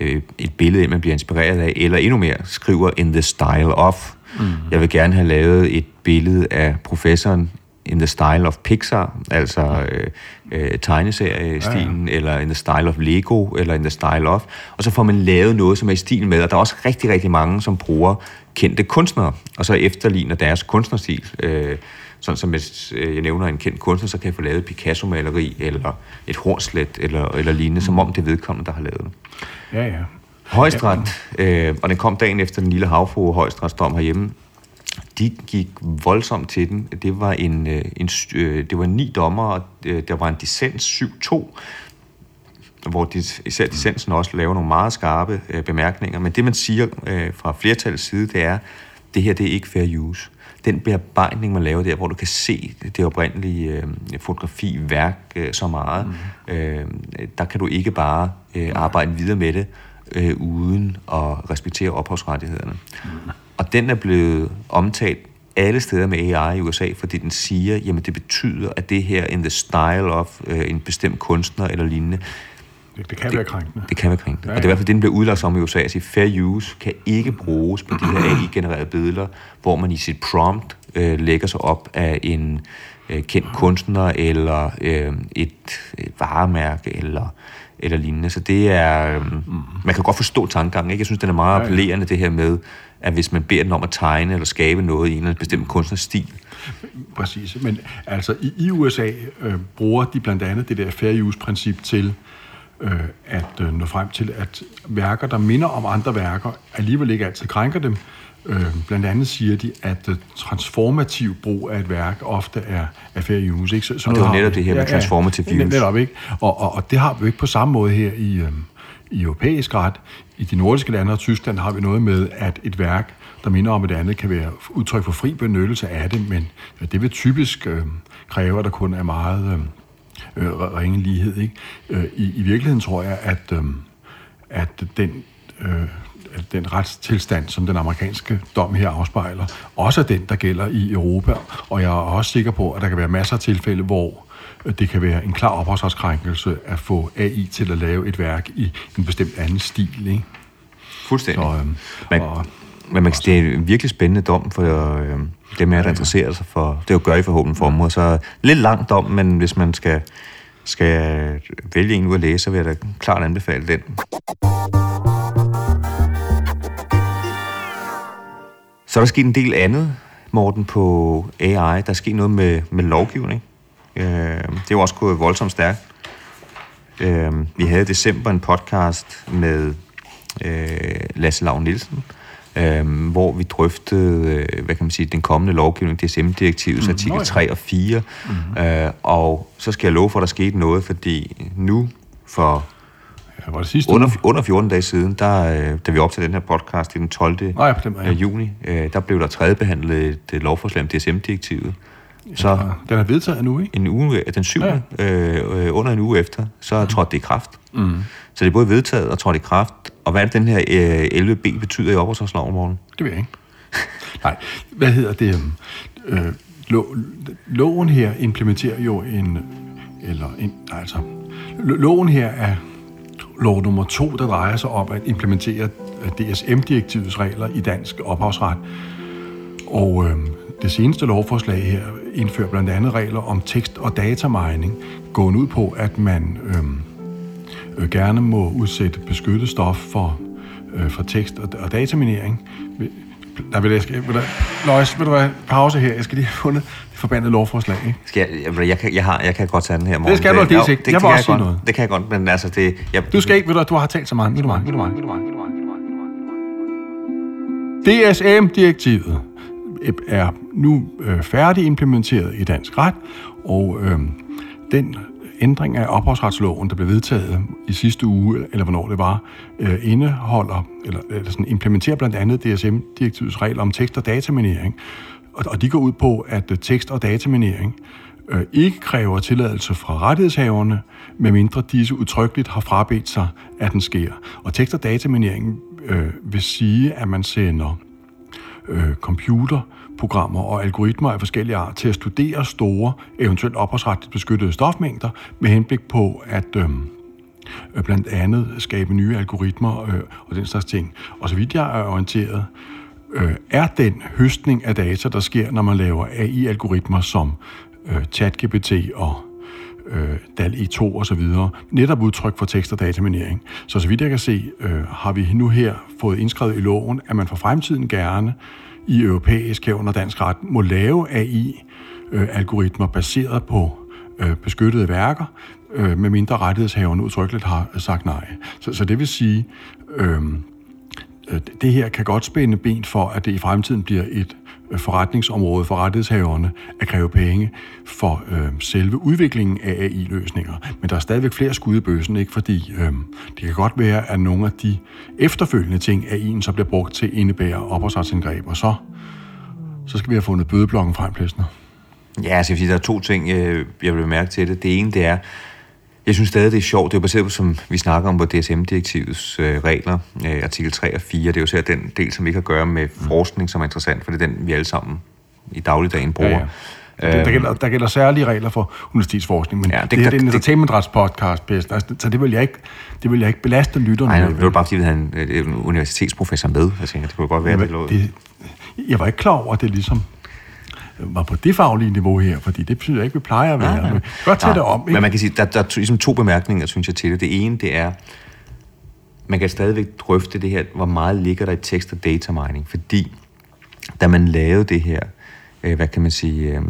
øh, et billede man bliver inspireret af, eller endnu mere skriver in the style of. Mm. Jeg vil gerne have lavet et billede af professoren in the style of Pixar, altså øh, øh, tegneseriestilen, ja, ja. eller in the style of Lego, eller in the style of, og så får man lavet noget, som er i stil med, og der er også rigtig, rigtig mange, som bruger kendte kunstnere, og så efterligner deres kunstnerstil. Øh, sådan som hvis øh, jeg nævner en kendt kunstner, så kan jeg få lavet Picasso-maleri, eller et horslet, eller, eller lignende, mm. som om det er vedkommende, der har lavet det. Ja, ja. Højstret, øh, og den kom dagen efter den lille havfru højstretsdom herhjemme, de gik voldsomt til den. Det var en, øh, en, øh, det var ni dommer, og der var en dissens 7-2, hvor de, især dissensen også laver nogle meget skarpe øh, bemærkninger. Men det, man siger øh, fra flertallets side, det er, det her det er ikke fair use den bearbejdning, man laver der, hvor du kan se det oprindelige øh, fotografi, værk øh, så meget, mm. øh, der kan du ikke bare øh, arbejde videre med det, øh, uden at respektere ophavsrettighederne. Mm. Og den er blevet omtalt alle steder med AI i USA, fordi den siger, jamen det betyder, at det her in the style of øh, en bestemt kunstner eller lignende, det, det kan det, være krænkende. Det kan være krænkende. Ja, ja. Og det er i hvert fald det, den bliver udlagt som i USA. At sige, fair use kan ikke bruges på de her AI-genererede billeder, hvor man i sit prompt øh, lægger sig op af en øh, kendt kunstner, eller øh, et, et varemærke, eller, eller lignende. Så det er... Øh, man kan godt forstå tankegangen. Ikke? Jeg synes, den er meget appellerende, det her med, at hvis man beder den om at tegne eller skabe noget i en eller anden bestemt kunstnerstil, Præcis, men altså i, i USA øh, bruger de blandt andet det der fair use-princip til øh, at øh, nå frem til, at værker, der minder om andre værker, alligevel ikke altid krænker dem. Øh, blandt andet siger de, at øh, transformativ brug af et værk ofte er, er fair use. Ikke? Så, så og det var netop det her med ja, transformative ja, use. Netop, ikke? Og, og, og det har vi jo ikke på samme måde her i, øh, i europæisk ret. I de nordiske lande og Tyskland har vi noget med, at et værk, der minder om et andet, kan være udtryk for fri benyttelse af det, men det vil typisk øh, kræve, at der kun er meget... Øh, øh, ringe lighed. Ikke? Øh, i, I virkeligheden tror jeg, at, øh, at den... Øh, at den retstilstand, som den amerikanske dom her afspejler, også er den, der gælder i Europa. Og jeg er også sikker på, at der kan være masser af tilfælde, hvor det kan være en klar ophavsretskrænkelse at få AI til at lave et værk i en bestemt anden stil. Ikke? Fuldstændig. Så, øhm, men, og, men man, det er en virkelig spændende dom for øh, dem, der interesserer sig for det, jo gør I forhåbentlig for området. Så lidt lang dom, men hvis man skal skal vælge en ud at læse, så vil jeg da klart anbefale den. Så er der sket en del andet, Morten, på AI. Der er sket noget med, med lovgivning. Øh, det er jo også gået voldsomt stærkt. Øh, vi havde i december en podcast med øh, Lasse Lav Nielsen, øh, hvor vi drøftede, øh, hvad kan man sige, den kommende lovgivning, DSM-direktivets mm, artikel 3 og 4. Mm. Øh, og så skal jeg love for, at der skete noget, fordi nu for Ja, var det sidste under, uge? under 14 dage siden, der, øh, da vi optagede den her podcast i den 12. Nej, på den ja. øh, juni, øh, der blev der tredjebehandlet et øh, lovforslag om DSM-direktivet. Så Den er vedtaget nu, ikke? en uge, den 7. Ja. Øh, øh, under en uge efter, så mm. trådte det i kraft. Mm. Så det er både vedtaget og trådt i kraft. Og hvad er det, den her øh, 11b betyder i opholdsloven, morgen? Det ved jeg ikke. Nej, hvad hedder det? Øhm, øh, lo, loven her implementerer jo en... Eller en, nej, altså, lo- loven her er lov nummer to, der drejer sig om at implementere DSM-direktivets regler i dansk ophavsret. Og øh, det seneste lovforslag her indfører blandt andet regler om tekst- og datamining, gående ud på, at man øh, øh, gerne må udsætte beskyttet stof for, øh, for tekst- og, og dataminering. Der vil jeg, skal, vil der, Løjs, vil du være pause her? Jeg skal lige have fundet det forbandede lovforslag, ikke? Skal jeg, jeg, jeg, kan, jeg, har, jeg kan godt tage den her morgen. skal du aldeles ikke. Jeg vil også sige godt, noget. Det kan jeg godt, men altså det... Jeg, Du skal ikke, ved du, du har talt så meget. Ved du meget, ved du meget, ved du meget. DSM-direktivet er nu øh, færdig implementeret i dansk ret, og øh, den ændring af ophavsretsloven, der blev vedtaget i sidste uge, eller hvornår det var, øh, indeholder, eller, eller sådan, implementerer blandt andet DSM-direktivets regler om tekst- og dataminering, og, og de går ud på, at øh, tekst- og dataminering øh, ikke kræver tilladelse fra rettighedshaverne, medmindre disse udtrykkeligt har frabedt sig, at den sker. Og tekst- og dataminering øh, vil sige, at man sender øh, programmer og algoritmer af forskellige art til at studere store, eventuelt ophavsretligt beskyttede stofmængder med henblik på at øhm, øh, blandt andet skabe nye algoritmer øh, og den slags ting. Og så vidt jeg er orienteret, øh, er den høstning af data, der sker, når man laver AI-algoritmer som øh, ChatGPT og øh, DAL-E2 og så videre, netop udtryk for tekst- og dataminering. Så så vidt jeg kan se, øh, har vi nu her fået indskrevet i loven, at man for fremtiden gerne i europæisk herunder dansk ret må lave AI-algoritmer øh, baseret på øh, beskyttede værker, øh, med mindre rettighedshaverne udtrykkeligt har sagt nej. Så, så det vil sige, øh, øh, det her kan godt spænde ben for, at det i fremtiden bliver et forretningsområde for rettighedshaverne at kræve penge for øh, selve udviklingen af AI-løsninger. Men der er stadigvæk flere skud i bøssen, ikke? fordi øh, det kan godt være, at nogle af de efterfølgende ting, AI'en så bliver brugt til, indebærer ophavsretsindgreb, og så, så skal vi have fundet bødeblokken frem, Plesner. Ja, altså, sige, der er to ting, øh, jeg vil mærke til det. Det ene, det er, jeg synes stadig, det er sjovt. Det er jo baseret på, som vi snakker om på DSM-direktivets øh, regler, øh, artikel 3 og 4. Det er jo så den del, som ikke har at gøre med forskning, som er interessant, for det er den, vi alle sammen i dagligdagen bruger. Ja, ja. Der, der, gælder, der gælder særlige regler for universitetsforskning, men Ja, det- det, her der- det er en entertainmentrets-podcast. Altså, så det vil jeg ikke, det vil jeg ikke belaste lytterne Nej, med. det var bare fordi, vi havde en, en universitetsprofessor med. Jeg tænker, det kunne godt være, at det lå... det, jeg var ikke klar over, at det ligesom var på det faglige niveau her, fordi det betyder ikke, at vi plejer at være. Men Godt tage det om, ikke? Men man kan sige, der, der er to- ligesom to bemærkninger, synes jeg, til det. Det ene, det er, man kan stadigvæk drøfte det her, hvor meget ligger der i tekst- og data mining, fordi da man lavede det her, øh, hvad kan man sige... Øh,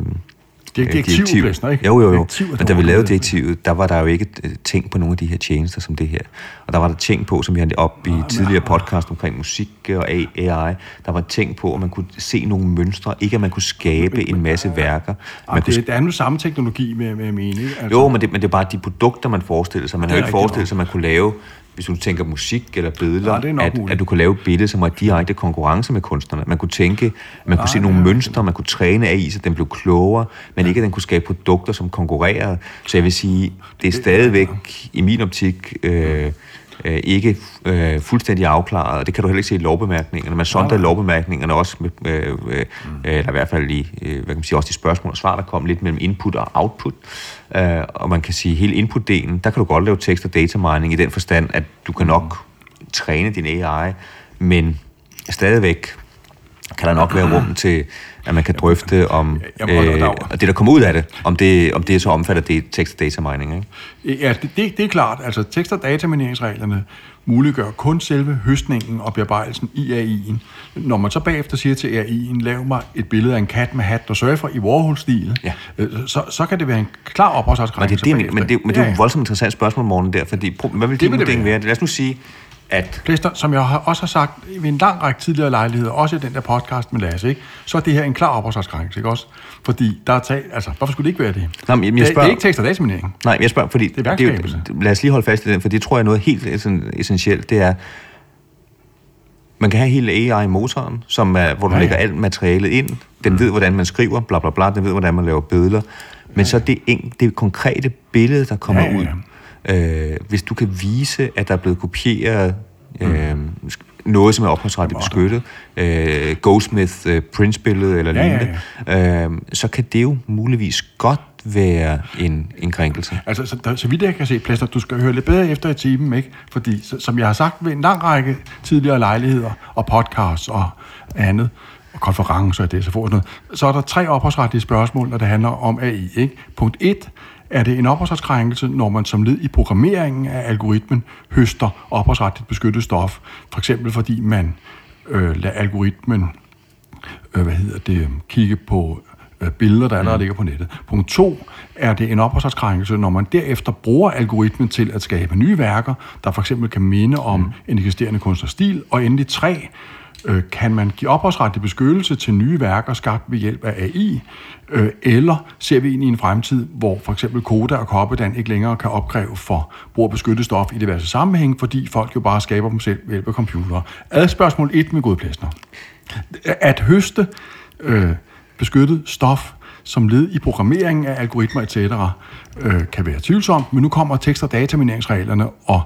Det er direktiv, ikke? Jo, jo, jo. Direktiv er Men da vi lavede direktivet, der var der jo ikke øh, tænkt på nogle af de her tjenester som det her. Og der var der tænkt på, som vi har op i tidligere podcast omkring musik og AI, der var tænkt på, at man kunne se nogle mønstre, ikke at man kunne skabe en masse værker. Man kunne det, det er nu samme teknologi med, med at mene. ikke? Altså, jo, men det, men det er bare de produkter, man forestiller sig. Man har jo ikke forestillet sig, at man kunne lave, hvis du tænker musik eller billeder, er nok at, muligt. at du kunne lave et billede, som var direkte konkurrence med kunstnerne. Man kunne tænke, man kunne se nogle mønstre, man kunne træne af i, så den blev klogere, men ikke at den kunne skabe produkter, som konkurrerede. Så jeg vil sige, det er stadigvæk i min optik øh, øh, ikke øh, fuldstændig afklaret, og det kan du heller ikke se i lovbemærkningerne. Man sondrer i lovbemærkningerne også, med, øh, øh, eller i hvert fald i, øh, hvad kan man sige, også de spørgsmål og svar, der kom lidt mellem input og output. Øh, og man kan sige, hele input-delen, der kan du godt lave tekst- og data mining i den forstand, at du kan nok træne din AI, men stadigvæk kan der nok være rum til, at man kan drøfte om Jamen, øh, og det, der kommer ud af det, om det, om det så omfatter det tekst- og data mining. Ikke? Ja, det, det, det er klart. Altså, tekst- og datamineringsreglerne muliggør kun selve høstningen og bearbejdelsen i AI'en. Når man så bagefter siger til AI'en, lav mig et billede af en kat med hat, der surfer i Warhol-stil, Ja. øh, så, så kan det være en klar ophavsretskrænkelse Men det, er det, men, det, men det er jo et voldsomt interessant spørgsmål, morgen der, fordi hvad vil din vil det vurdering være. være? Lad os nu sige, at... Plæster, som jeg har- også har sagt ved en lang række tidligere lejligheder, også i den der podcast med Lasse, ikke? så er det her en klar opholdsretskrænkelse, ikke også? Fordi der er tag, altså, hvorfor skulle det ikke være det? Nå, men jeg det, det, spørger- er ikke tekst- og dataminering. Nej, jeg spørger, fordi... Det er jo- lad os lige holde fast i den, for det tror jeg er noget helt essen- essentielt. Det er, man kan have hele AI-motoren, som er, hvor du Ja, ja, ja. lægger alt materialet ind. Den mm. ved, hvordan man skriver, bla bla bla. Den ved, hvordan man laver billeder. Men så det, en, det konkrete billede, der kommer Ja, ja, ud. Øh, hvis du kan vise, at der er blevet kopieret øh, sk- noget, som er ophavsretligt beskyttet, øh, Goldsmith øh, Prince-billede eller Ja, ja, lignende, øh, så kan det jo muligvis godt være en, en krænkelse. Altså, så, der, så vidt jeg kan se, Plæster, du skal høre lidt bedre efter i timen, ikke? Fordi, så, som jeg har sagt ved en lang række tidligere lejligheder og podcasts og andet, og konferencer og det, så får noget, så er der tre ophavsretlige spørgsmål, når det handler om AI, ikke? Punkt 1. Er det en ophavsretskrænkelse, når man som led i programmeringen af algoritmen høster ophavsretligt beskyttet stof? For eksempel fordi man øh, lader algoritmen øh, hvad hedder det, kigge på øh, billeder, der allerede ligger på nettet. Punkt to, er det en ophavsretskrænkelse, når man derefter bruger algoritmen til at skabe nye værker, der for eksempel kan minde om en eksisterende kunstners stil. Og endelig tre, øh, kan man give ophavsretlig beskyttelse til nye værker skabt ved hjælp af AI, øh, eller ser vi ind i en fremtid, hvor for eksempel Koda og Coppedan ikke længere kan opkræve for brug af beskyttet stof i diverse sammenhæng, fordi folk jo bare skaber dem selv ved hjælp af computere. Ad spørgsmål 1 med godplæsner at høste øh, beskyttet stof som led i programmeringen af algoritmer etc. Øh, kan være tvivlsomt, men nu kommer tekst- og datamineringsreglerne og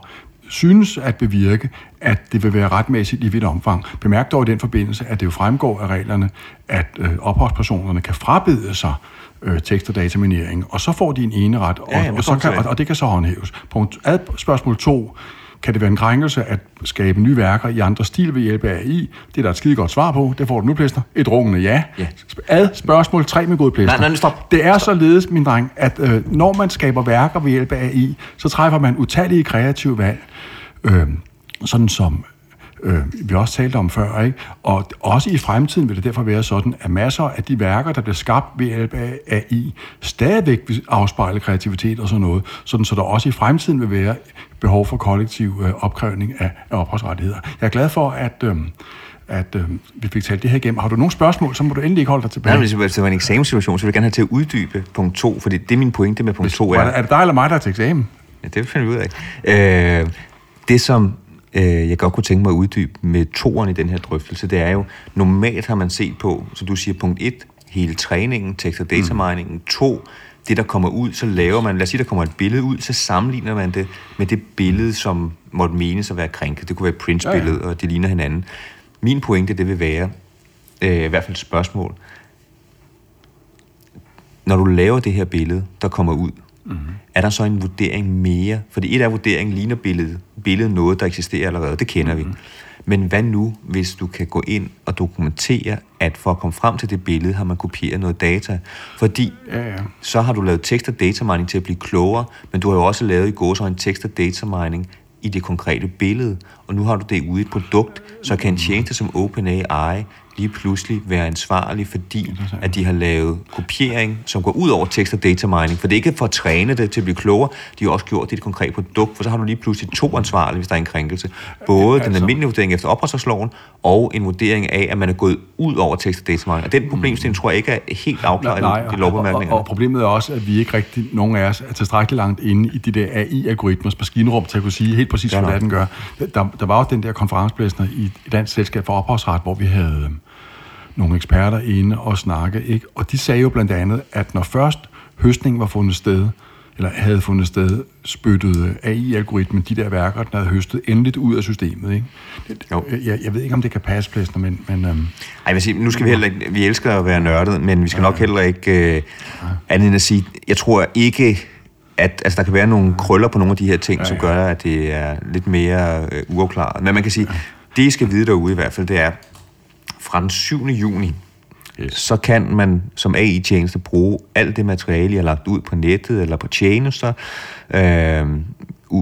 synes at bevirke, at det vil være retmæssigt i vidt omfang. Bemærk dog i den forbindelse, at det jo fremgår af reglerne, at øh, ophavspersonerne kan frabede sig øh, tekst- og dataminering, og så får de en ene ret, og, Ja, jamen, det og, så kan, og, og det kan så håndhæves. Punkt, ad, spørgsmål 2. Kan det være en krænkelse at skabe nye værker i andre stil ved hjælp af AI? Det er der et skide godt svar på. Det får du nu, Plæster. Et rungende ja. Ja. Ad spørgsmål 3 med god Plæster. Nej, nej, stop. Det er således, min dreng, at øh, når man skaber værker ved hjælp af AI, så træffer man utallige kreative valg. Øh, sådan som øh, vi også talte om før, ikke? Og også i fremtiden vil det derfor være sådan, at masser af de værker, der bliver skabt ved hjælp af AI, stadigvæk vil afspejle kreativitet og sådan noget, sådan så der også i fremtiden vil være behov for kollektiv øh, opkrævning af, af ophavsrettigheder. Jeg er glad for, at, øh, at øh, vi fik talt det her igennem. Har du nogle spørgsmål, så må du endelig ikke holde dig tilbage. Nej, men hvis det var en eksamenssituation, så vil jeg gerne have til at uddybe punkt 2, fordi det er min pointe med punkt 2 er, er... det- det dig eller mig, der er til eksamen? Ja, det finder vi ud af. Øh, det, som øh, jeg godt kunne tænke mig at uddybe med toeren i den her drøftelse, det er jo, normalt har man set på, så du siger punkt 1, hele træningen, tekst- og dataminingen, 2, det der kommer ud, så laver man, lad os sige, der kommer et billede ud, så sammenligner man det med det billede, som måtte menes at være krænket. Det kunne være et Prince-billede, ja, ja. og det ligner hinanden. Min pointe, det vil være, øh, i hvert fald et spørgsmål, når du laver det her billede, der kommer ud, mm-hmm. er der så en vurdering mere? Fordi et er vurderingen ligner billedet, billedet noget, der eksisterer allerede, det kender mm-hmm. vi. Men hvad nu, hvis du kan gå ind og dokumentere, at for at komme frem til det billede, har man kopieret noget data? Fordi Ja, ja. så har du lavet tekst- og datamining til at blive klogere, men du har jo også lavet i gåsøjne tekst- og datamining i det konkrete billede, og nu har du det ude i et produkt, så kan en tjeneste som OpenAI lige pludselig være ansvarlig, fordi at de har lavet kopiering, som går ud over tekst- og datamining, for det er ikke for at træne det til at blive klogere, de har også gjort det i et konkret produkt, for så har du lige pludselig to ansvarlige, hvis der er en krænkelse. Både den Altså- almindelige vurdering efter ophavsretsloven, og en vurdering af, at man er gået ud over tekst- og datamining. Og den problemstilling tror jeg ikke er helt afklaret Nej, i de og, og, og problemet er også, at vi ikke rigtig, nogen af os, er tilstrækkeligt langt inde i de der AI-algoritmers maskinrum til at kunne sige helt præcis, Ja, hvad den gør. Der, der var jo den der konferenceplæsner i et dansk selskab for ophavsret, hvor vi havde øhm, nogle eksperter inde og snakke, ikke? og de sagde jo blandt andet, at når først høstningen var fundet sted, eller havde fundet sted, spyttede AI-algoritmen de der værker, den havde høstet endeligt ud af systemet. Ikke? Det, Jo. jeg, jeg ved ikke, om det kan passe, Plæsner, men, men øhm, Ej, vil sige, nu skal vi heller ikke, vi elsker at være nørdet, men vi skal nok heller ikke øh, andet end at sige, jeg tror ikke, at altså, der kan være nogle krøller på nogle af de her ting, som gør, at det er lidt mere øh, uafklaret. Men man kan sige, det I skal vide derude i hvert fald, det er, fra den 7. juni, Yes. så kan man som AI-tjeneste bruge alt det materiale, I har lagt ud på nettet eller på tjenester, øh,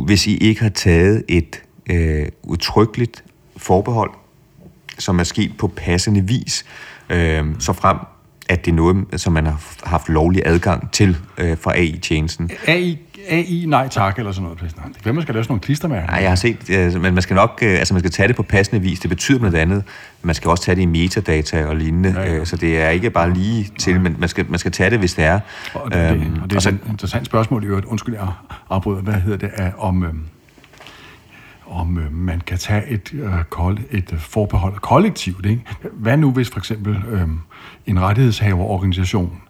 hvis I ikke har taget et øh, udtrykkeligt forbehold, som er sket på passende vis, øh, så frem at det er noget, som man har haft lovlig adgang til øh, fra AI-tjenesten. AI, AI, nej tak, eller sådan noget. Det kan være, man skal lave sådan nogle klistermærker. Nej, jeg har set, øh, men man skal nok, øh, altså man skal tage det på passende vis. Det betyder blandt andet, man skal også tage det i metadata og lignende, ja, ja. så det er ikke bare lige til, ja. men man skal, man skal tage det, hvis det er. Og det, øhm, det, og det er og så, et interessant spørgsmål i øvrigt. Undskyld, jeg afbryder. Hvad hedder det? Er, om, øhm, om øh, man kan tage et, øh, et forbehold kollektivt. Ikke? Hvad nu hvis for eksempel øh, en rettighedshaverorganisation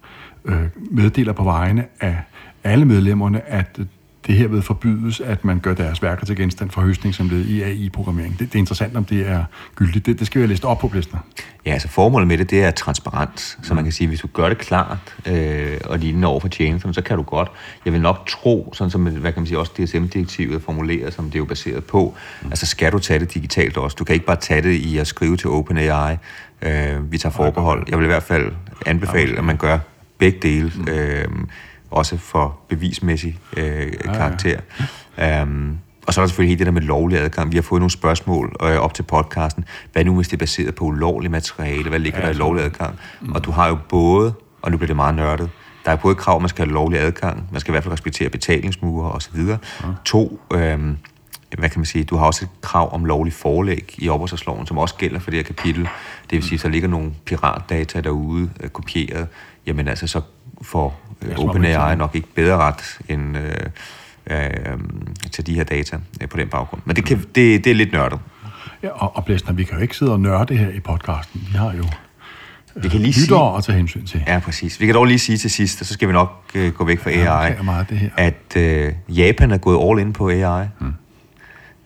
øh, meddeler på vegne af alle medlemmerne, at det her ved forbydes, at man gør deres værker til genstand for høstning som led i AI-programmering. Det, det er interessant, om det er gyldigt. Det, det skal vi have læst op på, Blæsner. Ja, altså formålet med det, det er transparens. Så man kan sige, hvis du gør det klart øh, og lignende over for tjenesterne, så kan du godt. Jeg vil nok tro, sådan som hvad kan man sige, også DSM-direktivet er formuleret, som det er jo baseret på, mm. altså skal du tage det digitalt også. Du kan ikke bare tage det i at skrive til OpenAI. Øh, vi tager forbehold. Jeg vil i hvert fald anbefale, at man gør begge dele. Mm. Øh, også for bevismæssig øh, karakter. Ja, ja. Um, og så er der selvfølgelig hele det der med lovlig adgang. Vi har fået nogle spørgsmål øh, op til podcasten. Hvad nu, hvis det er baseret på ulovlig materiale? Hvad ligger ja, der i lovlig adgang? Mm. Og du har jo både, og nu bliver det meget nørdet, der er både krav, man skal have lovlig adgang, man skal i hvert fald respektere betalingsmure osv. Ja. To, øh, hvad kan man sige, du har også et krav om lovlig forelæg i opholdsloven, som også gælder for det her kapitel. Det vil sige, så ligger nogle piratdata derude øh, kopieret, jamen altså, så får øh, OpenAI nok ikke bedre ret end øh, øh, til de her data øh, på den baggrund. Men det, kan, det, det er lidt nørdet. Ja, og, og Blæsner, vi kan jo ikke sidde og nørde her i podcasten. Vi har jo vi kan lige sige, at tage hensyn til. Ja, præcis. Vi kan dog lige sige til sidst, og så skal vi nok øh, gå væk fra ja, AI, meget det her. at øh, Japan er gået all in på AI. Hmm.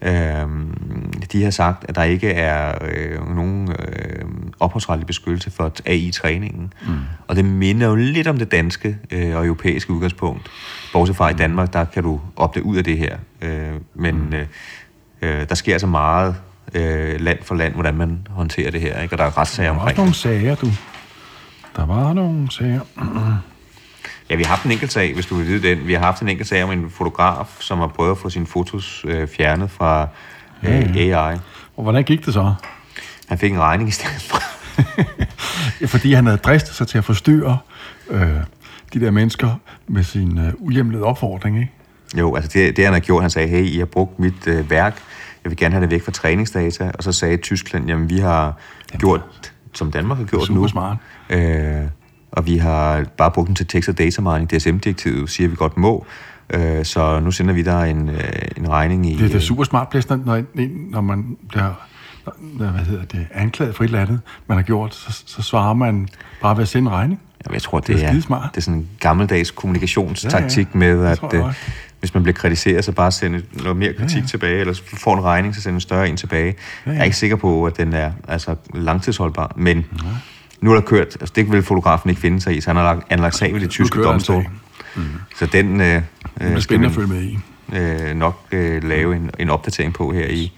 Øhm, de har sagt, at der ikke er øh, nogen øh, ophavsretlig beskyttelse for AI-træningen. Mm. Og det minder jo lidt om det danske øh, og europæiske udgangspunkt. Bortset fra i Danmark, der kan du opdage ud af det her. Øh, men mm. øh, øh, der sker så meget øh, land for land, hvordan man håndterer det her. Ikke? Og der er retssager omkring Der var nogle sager, du. Der var nogle sager. Ja, vi har haft en enkelt sag, hvis du vil vide den. Vi har haft en enkelt sag om en fotograf, som har prøvet at få sine fotos øh, fjernet fra øh, ja, AI. Og hvordan gik det så? Han fik en regning i stedet for. ja, fordi han havde dristet sig til at forstyrre øh, de der mennesker med sin øh, uhjemlede opfordring, ikke? Jo, altså det, det han har gjort, han sagde, hey, I har brugt mit øh, værk, jeg vil gerne have det væk fra træningsdata, og så sagde Tyskland, jamen vi har jamen, gjort, som Danmark har gjort super nu. smart. Øh, og vi har bare brugt den til tekst- og data mining. DSM-direktivet siger, at vi godt må. Øh, så nu sender vi dig en, øh, en regning i... Det er da super smart, når, når man bliver hvad hedder det, anklaget for et eller andet, man har gjort, så, så svarer man bare ved at sende en regning. Jamen, jeg tror, det, det er, er, smart. det er sådan en gammeldags kommunikationstaktik ja, ja. med, at øh, hvis man bliver kritiseret, så bare sende noget mere kritik ja, ja. tilbage, eller får en regning, så sende en større en tilbage. Ja, ja. Jeg er ikke sikker på, at den er altså, langtidsholdbar, men ja. Nu er der kørt, altså det vil fotografen ikke finde sig i, så han har lagt, anlagt sag ved det tyske domstol. Mm. Så den øh, øh, skal man følge med i. Øh, nok øh, lave en, en opdatering på her i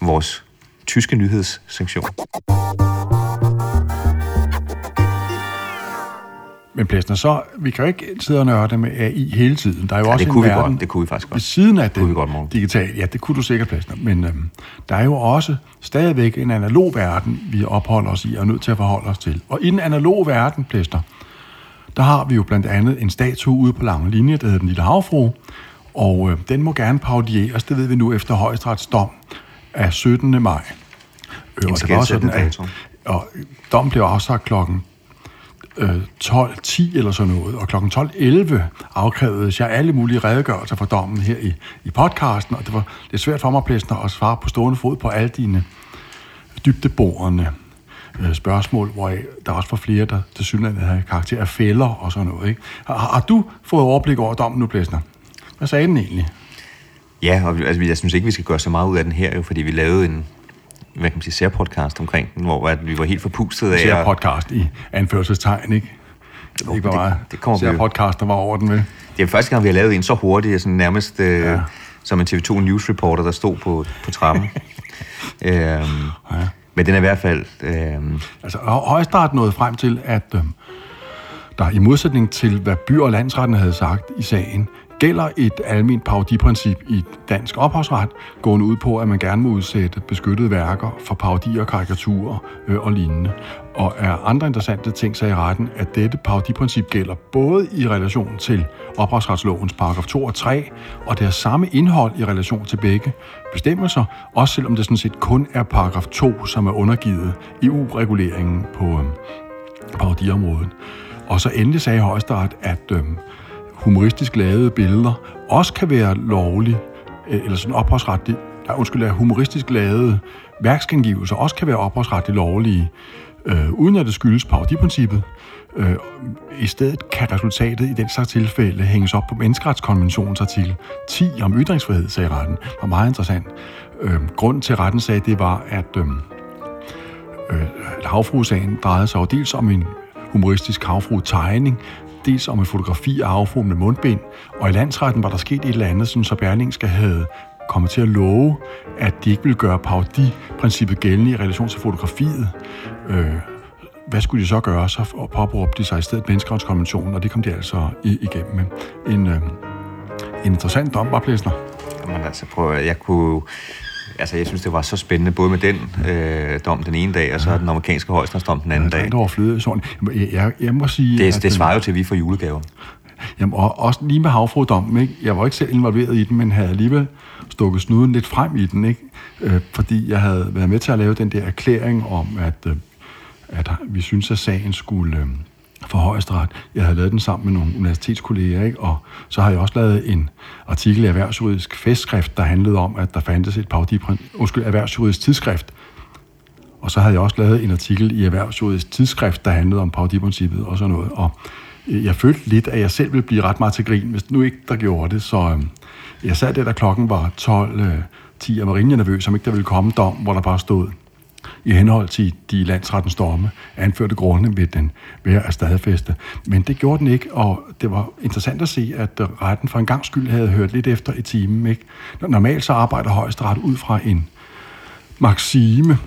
vores tyske nyhedssektion. Men Plæsner, så vi kan jo ikke sidde og nørde med AI hele tiden. Der er jo ja, også det kunne en vi verden godt. Det kunne vi faktisk godt. ved siden af det, det digitale. Ja, det kunne du sikkert, Plæsner. Men øhm, der er jo også stadigvæk en analog verden, vi opholder os i og er nødt til at forholde os til. Og i den analoge verden, Plæsner, der har vi jo blandt andet en statue ude på lange linje, der hedder Den Lille Havfru, og øh, den må gerne parodieres, det ved vi nu efter højesterets dom af 17. maj. Øh, og det var sådan, at, og dommen blev afsagt klokken øh, 12.10 eller sådan noget, og klokken 12.11 afkrævedes jeg alle mulige redegørelser for dommen her i, i podcasten, og det var lidt svært for mig, Plæsner, at svare på stående fod på alle dine dybdeborende øh, spørgsmål, hvor der også var flere, der til synligheden havde karakter af fælder og sådan noget. Ikke? Har, har du fået overblik over dommen nu, Plæsner? Hvad sagde den egentlig? Ja, og altså, jeg synes ikke, vi skal gøre så meget ud af den her, jo, fordi vi lavede en, hvad kan man sige, særpodcast omkring den, hvor at vi var helt forpustet af... Særpodcast i anførselstegn, ikke? Det, ikke, hvor meget det, det kommer særpodcast, der var over den med. Det er første gang, vi har lavet en så hurtigt, sådan nærmest øh, ja. som en TV2 News reporter, der stod på, på trappen. øhm, ja. Men den er i hvert fald... Øhm, altså, højstart nåede frem til, at øh, der i modsætning til, hvad by- og landsretten havde sagt i sagen, gælder et almindeligt parodiprincip i dansk ophavsret, gående ud på, at man gerne må udsætte beskyttede værker for parodier, karikaturer øh, og lignende. Og er andre interessante ting så i retten, at dette parodiprincip gælder både i relation til ophavsretslovens paragraf 2 og 3, og det har samme indhold i relation til begge bestemmelser, også selvom det sådan set kun er paragraf 2, som er undergivet EU-reguleringen på øh, parodiområdet. Og så endelig sagde højesteret, at øh, humoristisk lavede billeder også kan være lovlige, øh, eller sådan ophavsretligt, der, undskyld, at humoristisk lavede værksgengivelser også kan være ophavsretligt lovlige, øh, uden at det skyldes parodiprincippet. Øh, I stedet kan resultatet i den slags tilfælde hænges op på menneskeretskonventionens artikel 10 om ytringsfrihed, sagde retten. Det var meget interessant. Øh, grunden til, at retten sagde, det var, at øh, øh, havfruesagen drejede sig jo dels om en humoristisk havfrue-tegning, dels om et fotografi af havfruen med mundbind, og i landsretten var der sket et eller andet, sådan så Berlingske havde kommet til at love, at de ikke ville gøre parodiprincippet gældende i relation til fotografiet. Øh, hvad skulle de så gøre? Så påbrugte de sig i stedet menneskerettighedskonventionen, og det kom de altså igennem med. En, øh, en interessant dom, oplæsner. Jamen altså, prøv at, jeg kunne... Altså, jeg synes, det var så spændende, både med den øh, dom den ene dag, og så den amerikanske højesteretsdom den anden ja, dag. Det var fløde sådan. Jeg, jeg, jeg må sige... Det, det svarer jo til, at vi får julegaver. Jamen, og også lige med havfrudommen, ikke? Jeg var ikke selv involveret i den, men havde alligevel stukket snuden lidt frem i den, ikke? Øh, fordi jeg havde været med til at lave den der erklæring om, at, øh, at vi synes, at sagen skulle øh, for højesteret. Jeg havde lavet den sammen med nogle universitetskolleger, ikke? og så har jeg også lavet en artikel i Erhvervsjuridisk Festskrift, der handlede om, at der fandtes et parodiprint, undskyld, Erhvervsjuridisk Tidsskrift, og så havde jeg også lavet en artikel i Erhvervsjuridisk Tidsskrift, der handlede om parodiprincippet og sådan noget. Og øh, jeg følte lidt, at jeg selv ville blive ret meget til grin, hvis nu ikke der gjorde det. Så øhm, jeg sad der, da klokken var 12, 10, øh, og var rimelig nervøs, om ikke der ville komme dom, hvor der bare stod, i henhold til de landsrettens domme, anførte grunde ved den værd at stadfæste. Men det gjorde den ikke, og det var interessant at se, at retten for en gang skyld havde hørt lidt efter i timen. Ikke? Normalt så arbejder højesteret ud fra en maxime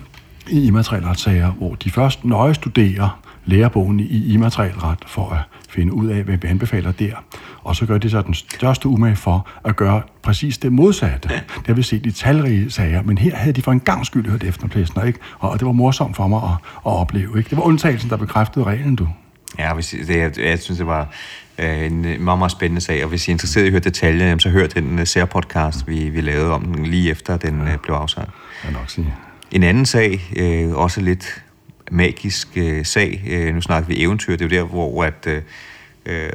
i immaterielretssager, hvor de først nøje studerer lærebogen i immaterielret for at finde ud af, hvad vi anbefaler der. Og så gør de så den største umage for at gøre præcis det modsatte. Det har vi set i talrige sager, men her havde de for en gang skyld hørt efter Plæsner, ikke? Og det var morsomt for mig at, at opleve. Ikke? Det var undtagelsen, der bekræftede reglen, du. Ja, hvis, det, jeg synes, det var øh, en meget, meget spændende sag, og hvis I er interesseret i at høre detaljer, så hør den uh, særpodcast, vi, vi lavede om den lige efter, den ja. blev afsagt. Jeg nok sige. En anden sag, øh, også lidt magisk øh, sag, øh, nu snakker vi eventyr, det er jo der, hvor at, øh, øh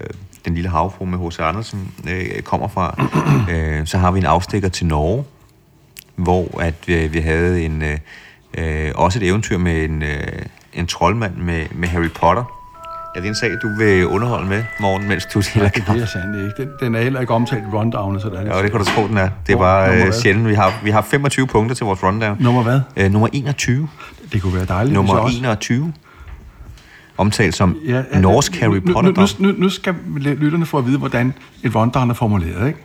den lille havfru med H.C. Andersen øh, kommer fra. øh, så har vi en afstikker til Norge, hvor at øh, vi havde en øh, øh også et eventyr med en, øh, en troldmand med, med Harry Potter. Er det en sag, du vil underholde med, morgen, mens du stiller ja, det er sandt ikke. Den, den er heller ikke omtalt i rundown, så det er Ja, det kan du tro, den er. Det var øh, sjældent. Vi har, vi har 25 punkter til vores rundown. Nummer hvad? Øh, nummer 21. Det kunne være dejligt. Nummer 21 omtalt som ja, ja, norsk Harry Potter. Nu, nu, nu skal lytterne få at vide, hvordan et rundown er formuleret. Ikke?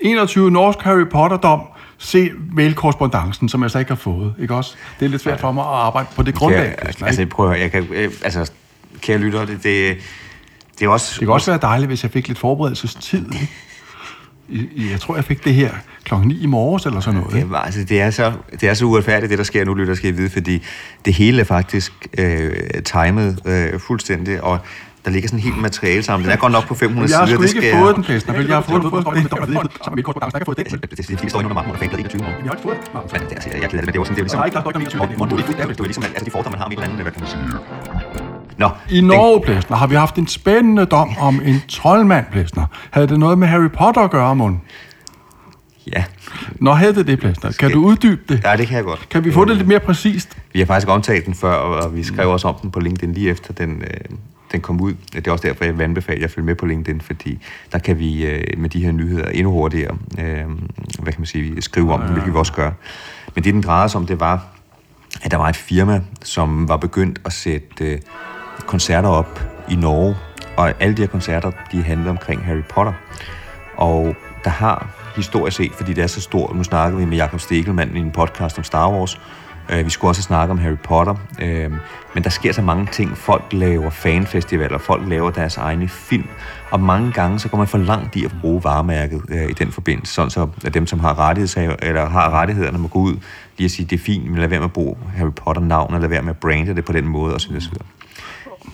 21 norsk Harry Potter-dom. Se mailkorrespondancen, som jeg så ikke har fået. Ikke også? Det er lidt svært for mig at arbejde på det grundlag. Ja, altså, prøv at høre, jeg kan, øh, altså, kære lytter, det, det, det er også... Det kan også være dejligt, hvis jeg fik lidt forberedelsestid. Jeg tror, jeg fik det her klokken 9 i morges eller sådan noget. Det, altså, det, er så, det er så uretfærdigt, det der sker nu, lytter skal I vide, fordi det hele er faktisk øh, timet øh, fuldstændig, og der ligger sådan en helt materiale sammen. Den er godt nok på 500 sider. Jeg har sgu ikke fået den, Plæsner, jeg har fået den. Jeg har fået den. Det er står under marmor, der fandt 21 år. Jeg har ikke fået den. Jeg er ked af det, men det er jo sådan, det er ligesom... Nej, der står ikke 21. Det er ligesom, altså de fordomme, man har med et eller andet, hvad kan man sige? Nå, I Norge, den... Plæsner, har vi haft en spændende dom om en troldmand, Plæsner. Havde det noget med Harry Potter at gøre, Mån? Ja. Nå, havde det det, Plæsner. Kan du uddybe det? Ja, det kan jeg godt. Kan vi få det lidt mere præcist? Vi har faktisk omtalt den før, og vi skrev også om den på LinkedIn lige efter den, øh, den kom ud. Det er også derfor, jeg vil anbefale at følge med på LinkedIn, fordi der kan vi øh, med de her nyheder endnu hurtigere øh, hvad kan man sige, skrive om ja, ja. hvilket vi også gør. Men det, den drejede sig om, det var, at der var et firma, som var begyndt at sætte øh, koncerter op i Norge, og alle de her koncerter, de handler omkring Harry Potter. Og der har historisk set, fordi det er så stort, nu snakker vi med Jakob Stegelmann i en podcast om Star Wars, øh, vi skulle også snakke om Harry Potter. Øh, men der sker så mange ting. Folk laver fanfestivaler, folk laver deres egne film, og mange gange så går man for langt i at bruge varemærket øh, i den forbindelse, sådan så at dem, som har, rettigheder, eller har rettighederne, må gå ud lige at sige, det er fint, men lad være med at bruge Harry Potter-navn, eller lad være med at brande det på den måde, osv. osv.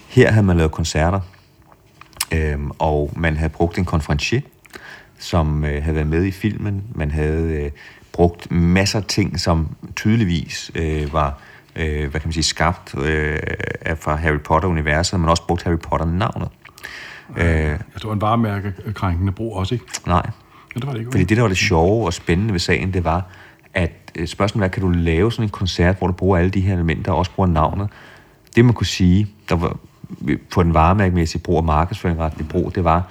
Her havde man lavet koncerter, øh, og man havde brugt en konferencier, som øh, havde været med i filmen. Man havde øh, brugt masser af ting, som tydeligvis øh, var øh, hvad kan man sige, skabt øh, fra Harry Potter-universet, men også brugt Harry Potter-navnet. Øh, jeg tror, en varemærke krænkende brug også, ikke? Nej. Ja, det var det ikke. Fordi det, der var det sjove og spændende ved sagen, det var, at øh, spørgsmålet er, kan du lave sådan en koncert, hvor du bruger alle de her elementer, og også bruger navnet? Det, man kunne sige, der var på den varemærkemæssige brug og markedsføringretlige brug, det var,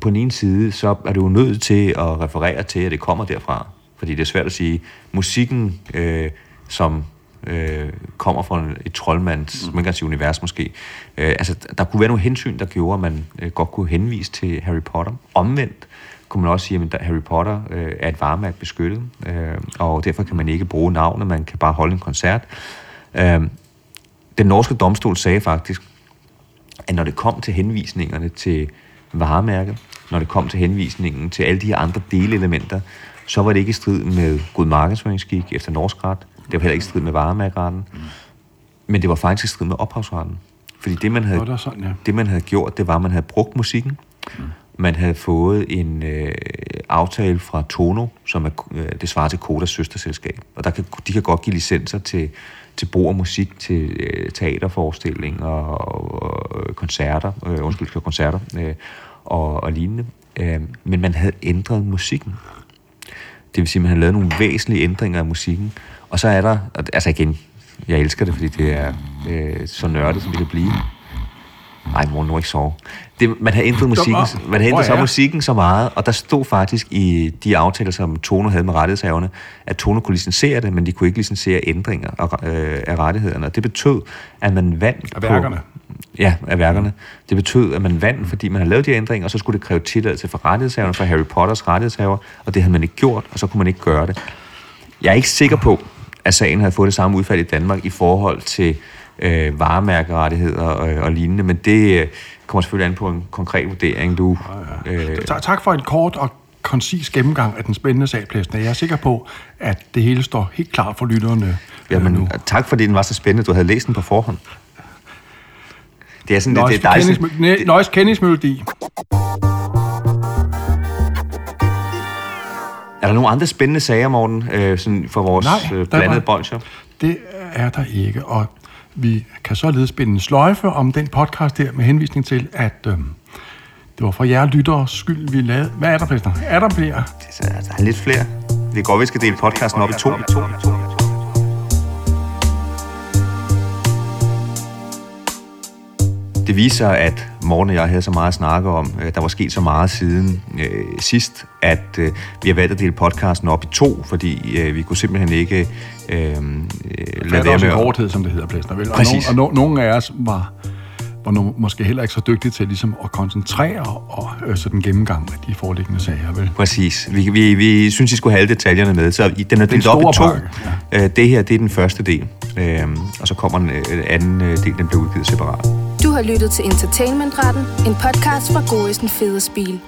på den ene side, så er du jo nødt til at referere til, at det kommer derfra. Fordi det er svært at sige, musikken, øh, som øh, kommer fra et troldmands, mm. man kan sige univers måske. Øh, altså, der kunne være nogle hensyn, der gjorde, at man øh, godt kunne henvise til Harry Potter. Omvendt kunne man også sige, at Harry Potter øh, er et varemærke beskyttet, øh, og derfor kan man ikke bruge navnet, man kan bare holde en koncert. Øh, den norske domstol sagde faktisk, at når det kom til henvisningerne til varemærket, når det kom til henvisningen til alle de her andre delelementer, så var det ikke i strid med god markedsføringsskik efter norsk ret. Det var heller ikke i strid med varemærkeretten. Mm. Men det var faktisk i strid med ophavsretten. Fordi det man, havde, det, sådan, ja. det, man havde gjort, det var, at man havde brugt musikken. Mm. Man havde fået en øh, aftale fra Tono, som er, øh, det svarer til Kodas søsterselskab. Og der kan, de kan godt give licenser til, til brug af musik til øh, teaterforestillinger og, og øh, koncerter, øh, undskyld, koncerter øh, og, og lignende. Øh, men man havde ændret musikken. Det vil sige, at man havde lavet nogle væsentlige ændringer af musikken. Og så er der, altså igen, jeg elsker det, fordi det er øh, så nørdet, som det kan blive. Nej, mor, nu ikke sove. Det, man har ændret musikken, man har ændret så musikken så meget, og der stod faktisk i de aftaler, som Tono havde med rettighedshaverne, at Tono kunne licensere det, men de kunne ikke licensere ændringer af, øh, af rettighederne. Og det betød, at man vandt af værkerne. På, ja, af værkerne. Det betød, at man vandt, fordi man havde lavet de ændringer, og så skulle det kræve tilladelse fra rettighedshaverne, fra Harry Potters rettighedshaver, og det havde man ikke gjort, og så kunne man ikke gøre det. Jeg er ikke sikker på, at sagen havde fået det samme udfald i Danmark i forhold til øh, varemærkerettigheder og, og lignende, men det øh, kommer selvfølgelig an på en konkret vurdering. Du, ja, ja. Øh, tak for en kort og koncis gennemgang af den spændende sag, Jeg er sikker på, at det hele står helt klart for lytterne øh, Jamen, nu. Tak fordi den var så spændende. Du havde læst den på forhånd. Det er sådan, Nøjes, det, det, er dig, Nøjes kendingsmelodi. Er der nogle andre spændende sager, Morten, øh, sådan for vores Nej, øh, blandede bolcher? Det er der ikke, og vi kan således spænde en sløjfe om den podcast der med henvisning til, at øh, det var for jer lyttere skyld, vi lavede. Hvad er der, Pester? Er der flere? Der er lidt flere. Det går, vi skal dele podcasten op i to. to, to. Det viser, at Morten og jeg havde så meget at snakke om. Øh, der var sket så meget siden øh, sidst, at øh, vi har valgt at dele podcasten op i to, fordi øh, vi kunne simpelthen ikke øh, lade være med... korthed, som det hedder, Plæsner, vel? Præcis. Og, no, og no, nogle af os var var nu måske heller ikke så dygtige til ligesom at koncentrere og øh, sådan gennemgang af de foreliggende sager. Vel? Præcis. Vi, vi, vi synes, I skulle have alle detaljerne med, så den er delt op i to. Pakke, ja. øh, det her, det er den første del, øh, og så kommer den øh, anden øh, del, den bliver udgivet separat. Du har lyttet til Entertainmentretten, en podcast fra Gorisen Fede Spil.